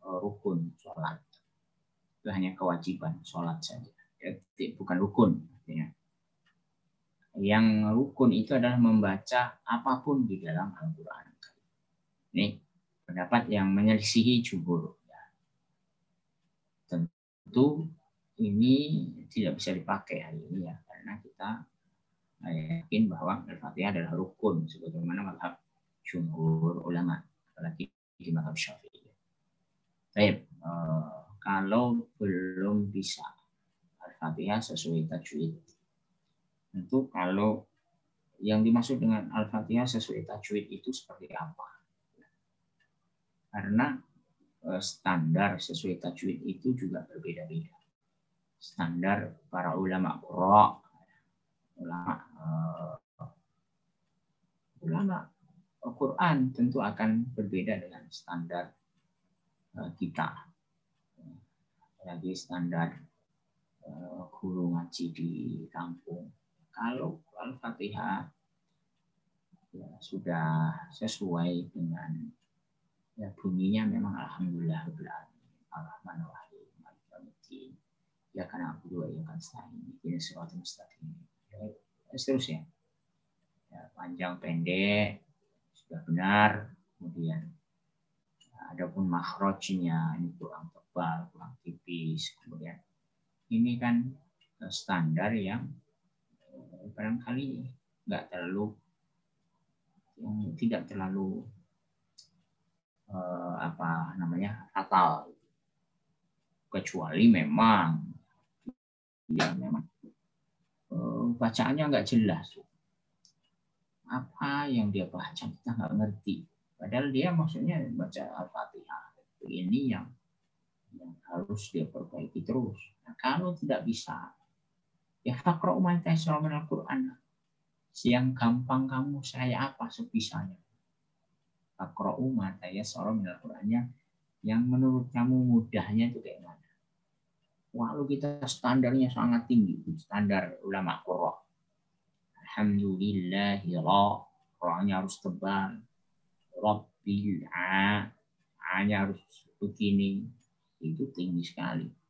uh, rukun sholat. Itu hanya kewajiban sholat saja. Ya, bukan rukun. Artinya. Yang rukun itu adalah membaca apa pun di dalam Al-Quran. Ini pendapat yang menyelisihi jumhur. Ya. Tentu ini tidak bisa dipakai hari ini ya karena kita yakin bahwa Al-Fatihah adalah rukun sebagaimana mazhab jumhur ulama apalagi di mazhab Syafi'i. Baik, eh, kalau belum bisa Al-Fatihah sesuai tajwid. Tentu kalau yang dimaksud dengan Al-Fatihah sesuai tajwid itu seperti apa? Karena eh, standar sesuai tajwid itu juga berbeda-beda. Standar para ulama qura ulama uh, ulama Al-Quran tentu akan berbeda dengan standar uh, kita. Lagi standar uh, guru ngaji di kampung kalau Al-Fatihah ya, sudah sesuai dengan ya bunyinya memang alhamdulillah Ar-Rahman ya karena aku dua ya kan ini ini suatu mustaqim ya, seterusnya. Ya, panjang pendek sudah benar. Kemudian ya, adapun makhrajnya ini kurang tebal kurang tipis. Kemudian ini kan standar yang barangkali nggak terlalu yang tidak terlalu eh, apa namanya fatal. Kecuali memang ya memang uh, bacaannya nggak jelas. Apa yang dia baca kita nggak ngerti. Padahal dia maksudnya baca al-fatihah. Ini yang yang harus dia perbaiki terus. Nah, kalau tidak bisa ya fakro umantai al-Quran yang gampang kamu saya apa sebisanya fakro umantai al-Qurannya yang menurut kamu mudahnya itu kayak mana? Walau kita standarnya sangat tinggi standar ulama qura alhamdulillahi ra ra-nya harus tebal. Rabbil a a-nya harus begini. Itu tinggi sekali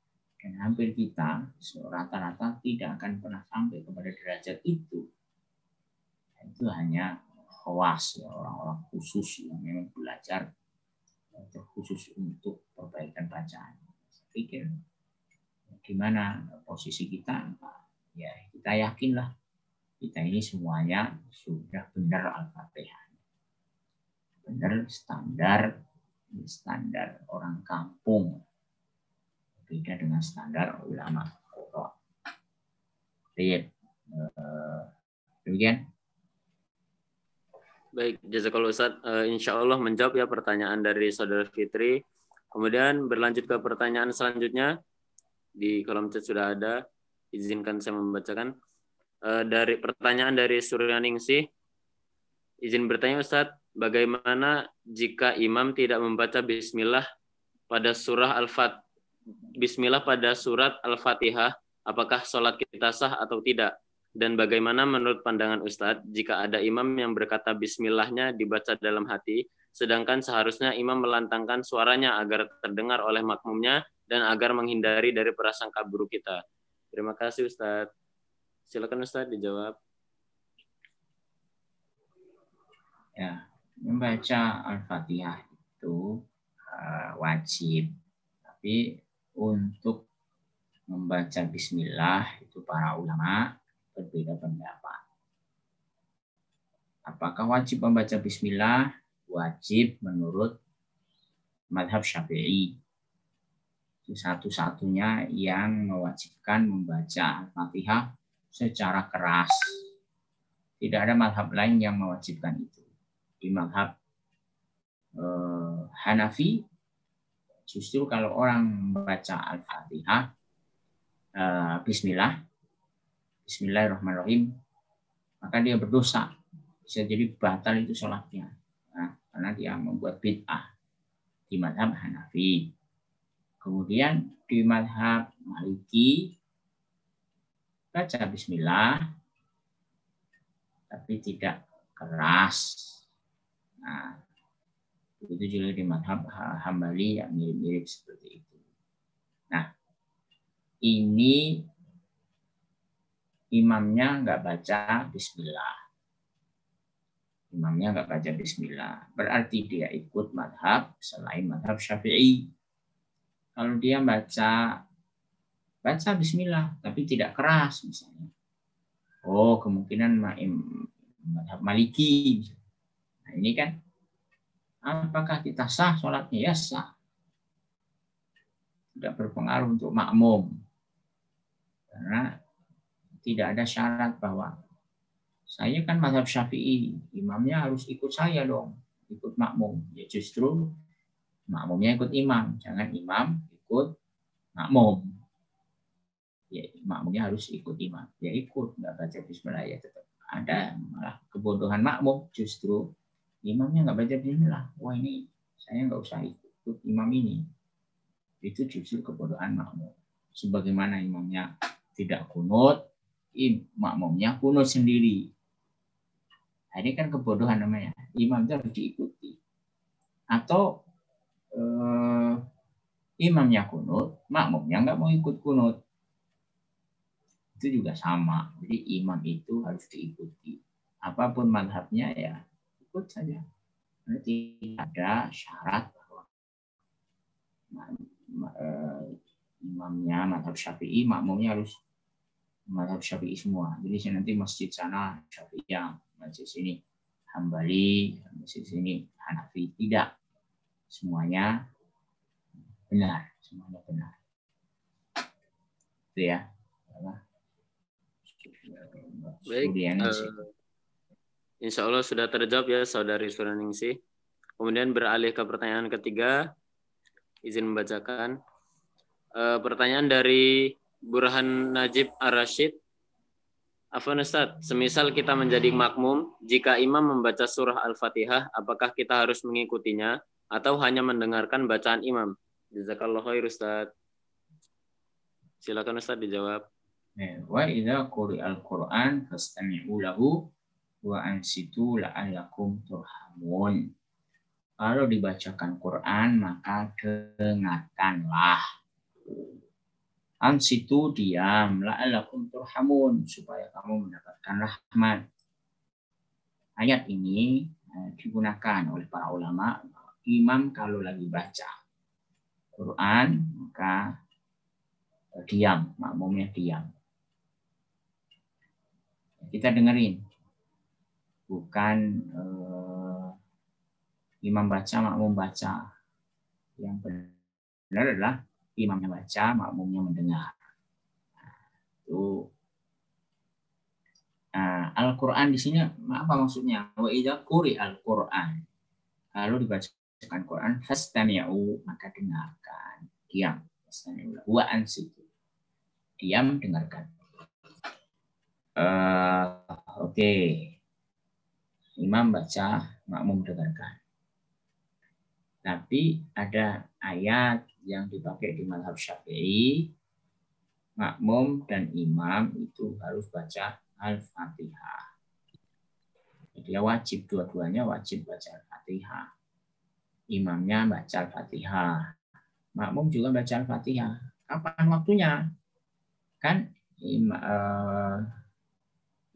dan hampir kita rata-rata tidak akan pernah sampai kepada derajat itu. Itu hanya khawas ya orang-orang khusus yang memang belajar khusus untuk perbaikan bacaan. Saya pikir gimana posisi kita ya kita yakinlah kita ini semuanya sudah benar al-fatihah. Benar standar standar orang kampung beda dengan standar ulama kota lihat demikian Baik, jazakallah Ustaz. Uh, insya Allah menjawab ya pertanyaan dari Saudara Fitri. Kemudian berlanjut ke pertanyaan selanjutnya di kolom chat sudah ada. Izinkan saya membacakan. Uh, dari pertanyaan dari Suryaningsih, izin bertanya Ustadz, bagaimana jika imam tidak membaca Bismillah pada surah Al-Fat bismillah pada surat Al-Fatihah, apakah sholat kita sah atau tidak? Dan bagaimana menurut pandangan Ustadz jika ada imam yang berkata bismillahnya dibaca dalam hati, sedangkan seharusnya imam melantangkan suaranya agar terdengar oleh makmumnya dan agar menghindari dari prasangka buruk kita. Terima kasih Ustadz. Silakan Ustadz dijawab. Ya, membaca Al-Fatihah itu uh, wajib. Tapi untuk membaca bismillah itu para ulama berbeda pendapat. Apakah wajib membaca bismillah? Wajib menurut madhab syafi'i. Itu satu-satunya yang mewajibkan membaca Al-Fatihah secara keras. Tidak ada madhab lain yang mewajibkan itu. Di madhab eh, Hanafi, justru kalau orang membaca Al-Fatihah, eh, Bismillah, Bismillahirrahmanirrahim, maka dia berdosa. Bisa jadi batal itu sholatnya. Nah, karena dia membuat bid'ah di madhab Hanafi. Kemudian di madhab Maliki, baca Bismillah, tapi tidak keras. Nah, itu juga di madhab Hambali yang mirip-mirip seperti itu. Nah, ini imamnya nggak baca Bismillah. Imamnya nggak baca Bismillah. Berarti dia ikut madhab selain madhab Syafi'i. Kalau dia baca baca Bismillah, tapi tidak keras misalnya. Oh, kemungkinan madhab Maliki. Nah, ini kan apakah kita sah sholatnya? Ya sah. Tidak berpengaruh untuk makmum. Karena tidak ada syarat bahwa saya kan madhab syafi'i, imamnya harus ikut saya dong, ikut makmum. Ya justru makmumnya ikut imam, jangan imam ikut makmum. Ya makmumnya harus ikut imam. Ya ikut, nggak baca bismillah ya tetap ada malah kebodohan makmum justru imamnya nggak baca bismillah. Wah ini saya nggak usah ikut imam ini. Itu justru kebodohan makmum. Sebagaimana imamnya tidak kunut, makmumnya kunut sendiri. Nah, ini kan kebodohan namanya. Imam itu harus diikuti. Atau eh, imamnya kunut, makmumnya nggak mau ikut kunut. Itu juga sama. Jadi imam itu harus diikuti. Apa pun madhabnya ya ikut saja. Berarti ada syarat bahwa eh, imamnya madhab syafi'i, makmumnya harus madhab syafi'i semua. Jadi saya nanti masjid sana syafi'i yang masjid sini hambali, masjid sini hanafi. Tidak. Semuanya benar. Semuanya benar. Itu ya. Baik. Uh, insya Allah sudah terjawab ya saudari Suraningsi. Kemudian beralih ke pertanyaan ketiga. Izin membacakan. Uh, pertanyaan dari Burhan Najib Ar-Rashid. Ustaz, semisal kita menjadi makmum, jika imam membaca surah Al-Fatihah, apakah kita harus mengikutinya atau hanya mendengarkan bacaan imam? Jazakallah khair Ustaz. Silakan Ustaz dijawab. Eh, wa idza al Qur'an fastami'u lahu wa ansitu la'allakum turhamun. Kalau dibacakan Quran maka dengarkanlah Ansitu diam, la'alakum turhamun, supaya kamu mendapatkan rahmat. Ayat ini eh, digunakan oleh para ulama, imam kalau lagi baca Quran, maka eh, diam, makmumnya diam. Kita dengerin, bukan eh, imam baca, makmum baca. Yang benar adalah imamnya baca, makmumnya mendengar. Nah, itu Nah, Al-Quran di sini apa maksudnya? Wa idza quri al-Quran. Kalau dibacakan Quran, fastami'u, maka dengarkan. Diam. Fastami'u. Wa ansitu. Diam, dengarkan. Uh, Oke. Okay. Imam baca, makmum dengarkan. Tapi ada ayat yang dipakai di madhab syafi'i makmum dan imam itu harus baca al-fatihah. Jadi ya wajib dua-duanya wajib baca al-fatihah. Imamnya baca al-fatihah. Makmum juga baca al-fatihah. Kapan waktunya? Kan im, uh,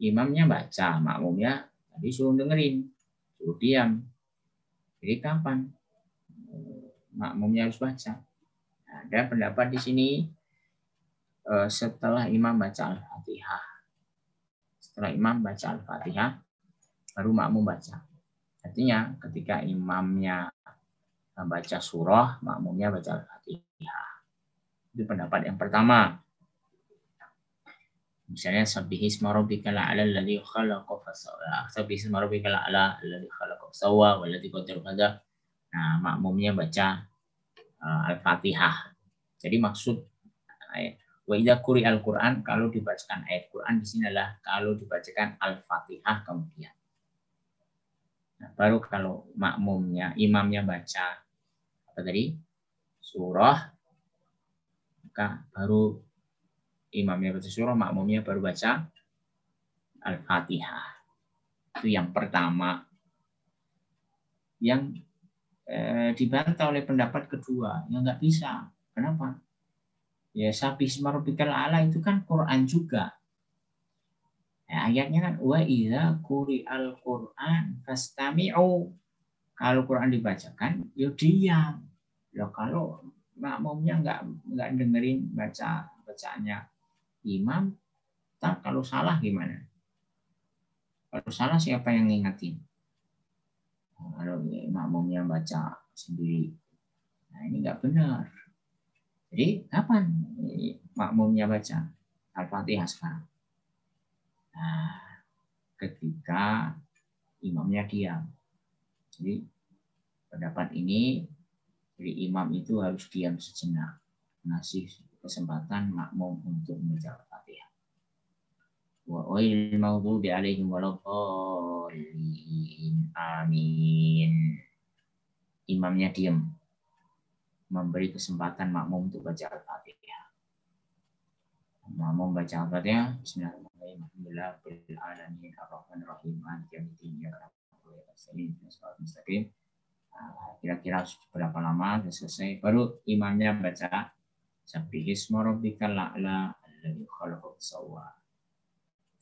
imamnya baca, makmumnya tadi suruh dengerin, suruh diam. Jadi kapan makmumnya harus baca? Ada pendapat di sini uh, setelah imam baca al-fatihah. Setelah imam baca al-fatihah, baru makmum baca. Artinya ketika imamnya baca surah, makmumnya baca al-fatihah. Itu pendapat yang pertama. Misalnya sabbihi isma rabbikal a'la alladhi khalaqa fasawwa. Sabbihi isma rabbikal a'la alladhi khalaqa fasawwa walladhi qaddara qadar. Nah, makmumnya baca uh, Al-Fatihah. Jadi maksud ayat wa idza al-Qur'an kalau dibacakan ayat Quran di sini adalah kalau dibacakan Al-Fatihah kemudian. Nah, baru kalau makmumnya, imamnya baca apa tadi? Surah maka baru imamnya baca surah, makmumnya baru baca Al-Fatihah. Itu yang pertama. Yang eh, dibantah oleh pendapat kedua, yang nggak bisa. Kenapa? Ya sapi semarubikal ala itu kan Quran juga. Ya, ayatnya kan wa idza al Quran fastami'u. Kalau Quran dibacakan, ya diam. Ya kalau makmumnya nggak nggak dengerin baca bacaannya imam, tak kalau salah gimana? Kalau salah siapa yang ngingetin? Kalau makmumnya baca sendiri, nah ini nggak benar. Jadi kapan makmumnya baca Al-Fatihah sekarang? Nah, ketika imamnya diam. Jadi pendapat ini, jadi imam itu harus diam sejenak, ngasih kesempatan makmum untuk membaca Al-Fatihah. Wa ghairil maghdubi alaihim waladdallin. Amin. Imamnya diam. Memberi kesempatan makmum untuk baca Al-Fatihah. Makmum baca Al-Fatihah. Bismillahirrahmanirrahim. Alhamdulillah bil alamin arrahmanir rahim. Maliki yaumiddin. Ya kira-kira berapa lama selesai baru imamnya baca Sabbihisma rabbikal la'la alladzi khalaqas sawwa.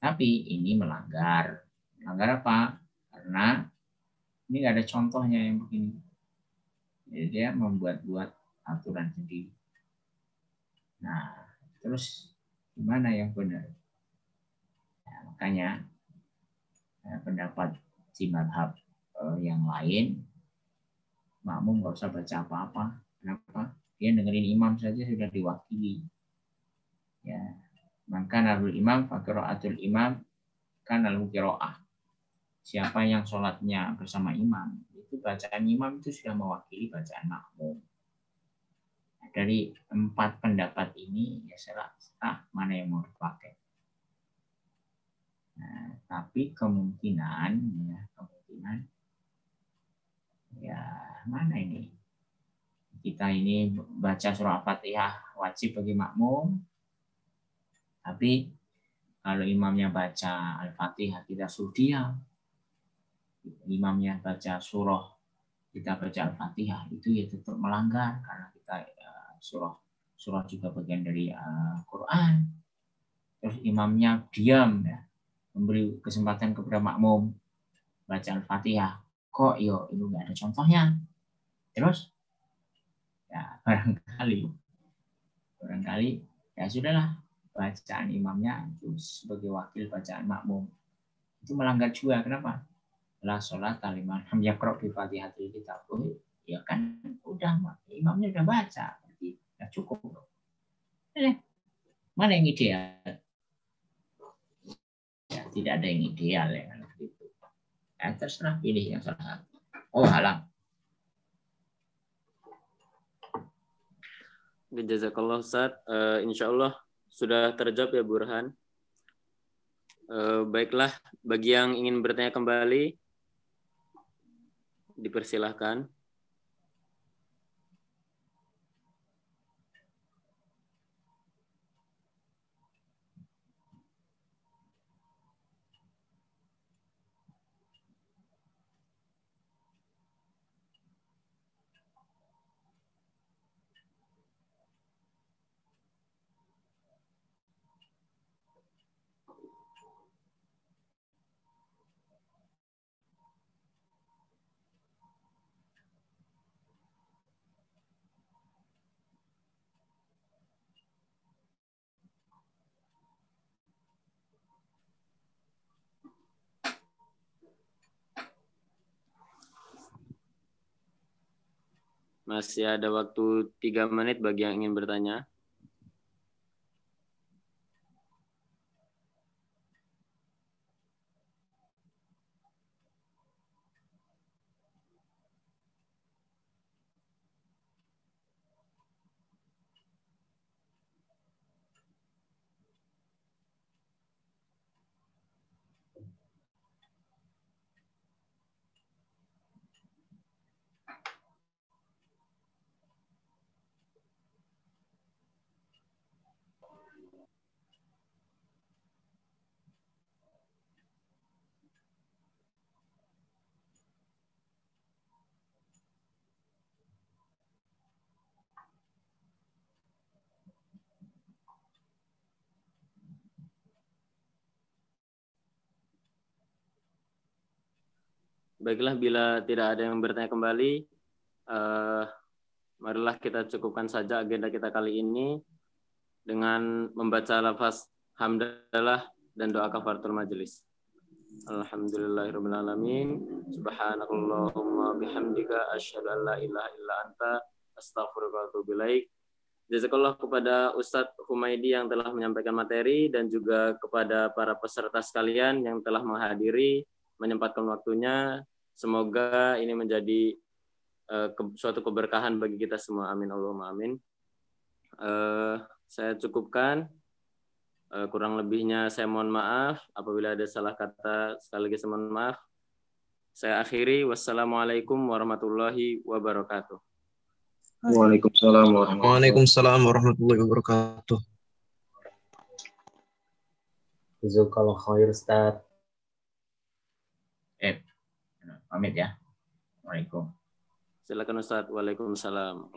Tapi ini melanggar. Melanggar apa? Karena ini nggak ada contohnya yang begini. Jadi dia membuat-buat aturan sendiri. Nah, terus gimana yang benar? Nah, makanya eh, pendapat si madhab eh, yang lain, makmum nggak usah baca apa-apa. Kenapa? Dia dengerin imam saja sudah diwakili. Ya maka nalul imam fakiraatul imam kan lalu kiroah siapa yang sholatnya bersama imam itu bacaan imam itu sudah mewakili bacaan makmum. Dari empat pendapat ini ya salah ah, mana yang mau dipakai? Nah, tapi kemungkinan ya kemungkinan ya mana ini kita ini baca surah Al-Fatihah wajib bagi makmum. Tapi kalau imamnya baca Al-Fatihah kita suruh diam. Imamnya baca surah kita baca Al-Fatihah itu ya tetap melanggar karena kita uh, surah surah juga bagian dari uh, Quran. Terus imamnya diam ya, memberi kesempatan kepada makmum baca Al-Fatihah. Kok yo itu nggak ada contohnya. Terus ya barangkali. Barangkali. Ya sudahlah. Bacaan imamnya itu sebagai wakil bacaan makmum. Itu melanggar juga. Kenapa? La sholat kalimat ham yakro fatihatil kitab oh, ya kan udah imamnya udah baca berarti ya cukup. Eh, mana yang ideal? Ya tidak ada yang ideal ya kan ya terserah pilih yang salah oh halang Jazakallah Ustaz. Uh, insya Allah sudah terjawab ya Burhan. Uh, baiklah, bagi yang ingin bertanya kembali, dipersilahkan. Masih ada waktu tiga menit bagi yang ingin bertanya. Baiklah, bila tidak ada yang bertanya kembali, uh, marilah kita cukupkan saja agenda kita kali ini dengan membaca lafaz hamdalah dan doa kafaratul majelis. Alhamdulillahirrahmanirrahim. Subhanakallahumma bihamdika asyhadu an la ilaha illa anta astaghfiruka. Jazakallah kepada Ustadz Humaydi yang telah menyampaikan materi dan juga kepada para peserta sekalian yang telah menghadiri, menyempatkan waktunya Semoga ini menjadi uh, ke, suatu keberkahan bagi kita semua. Amin Allahumma amin. Uh, saya cukupkan. Uh, kurang lebihnya saya mohon maaf apabila ada salah kata. Sekali lagi saya mohon maaf. Saya akhiri. Wassalamualaikum warahmatullahi wabarakatuh. Waalaikumsalam Waalaikumsalam warahmatullahi wabarakatuh. Jazakallah khair Ustaz. Eh, pamit ya. Assalamualaikum. Silakan Ustaz. Waalaikumsalam.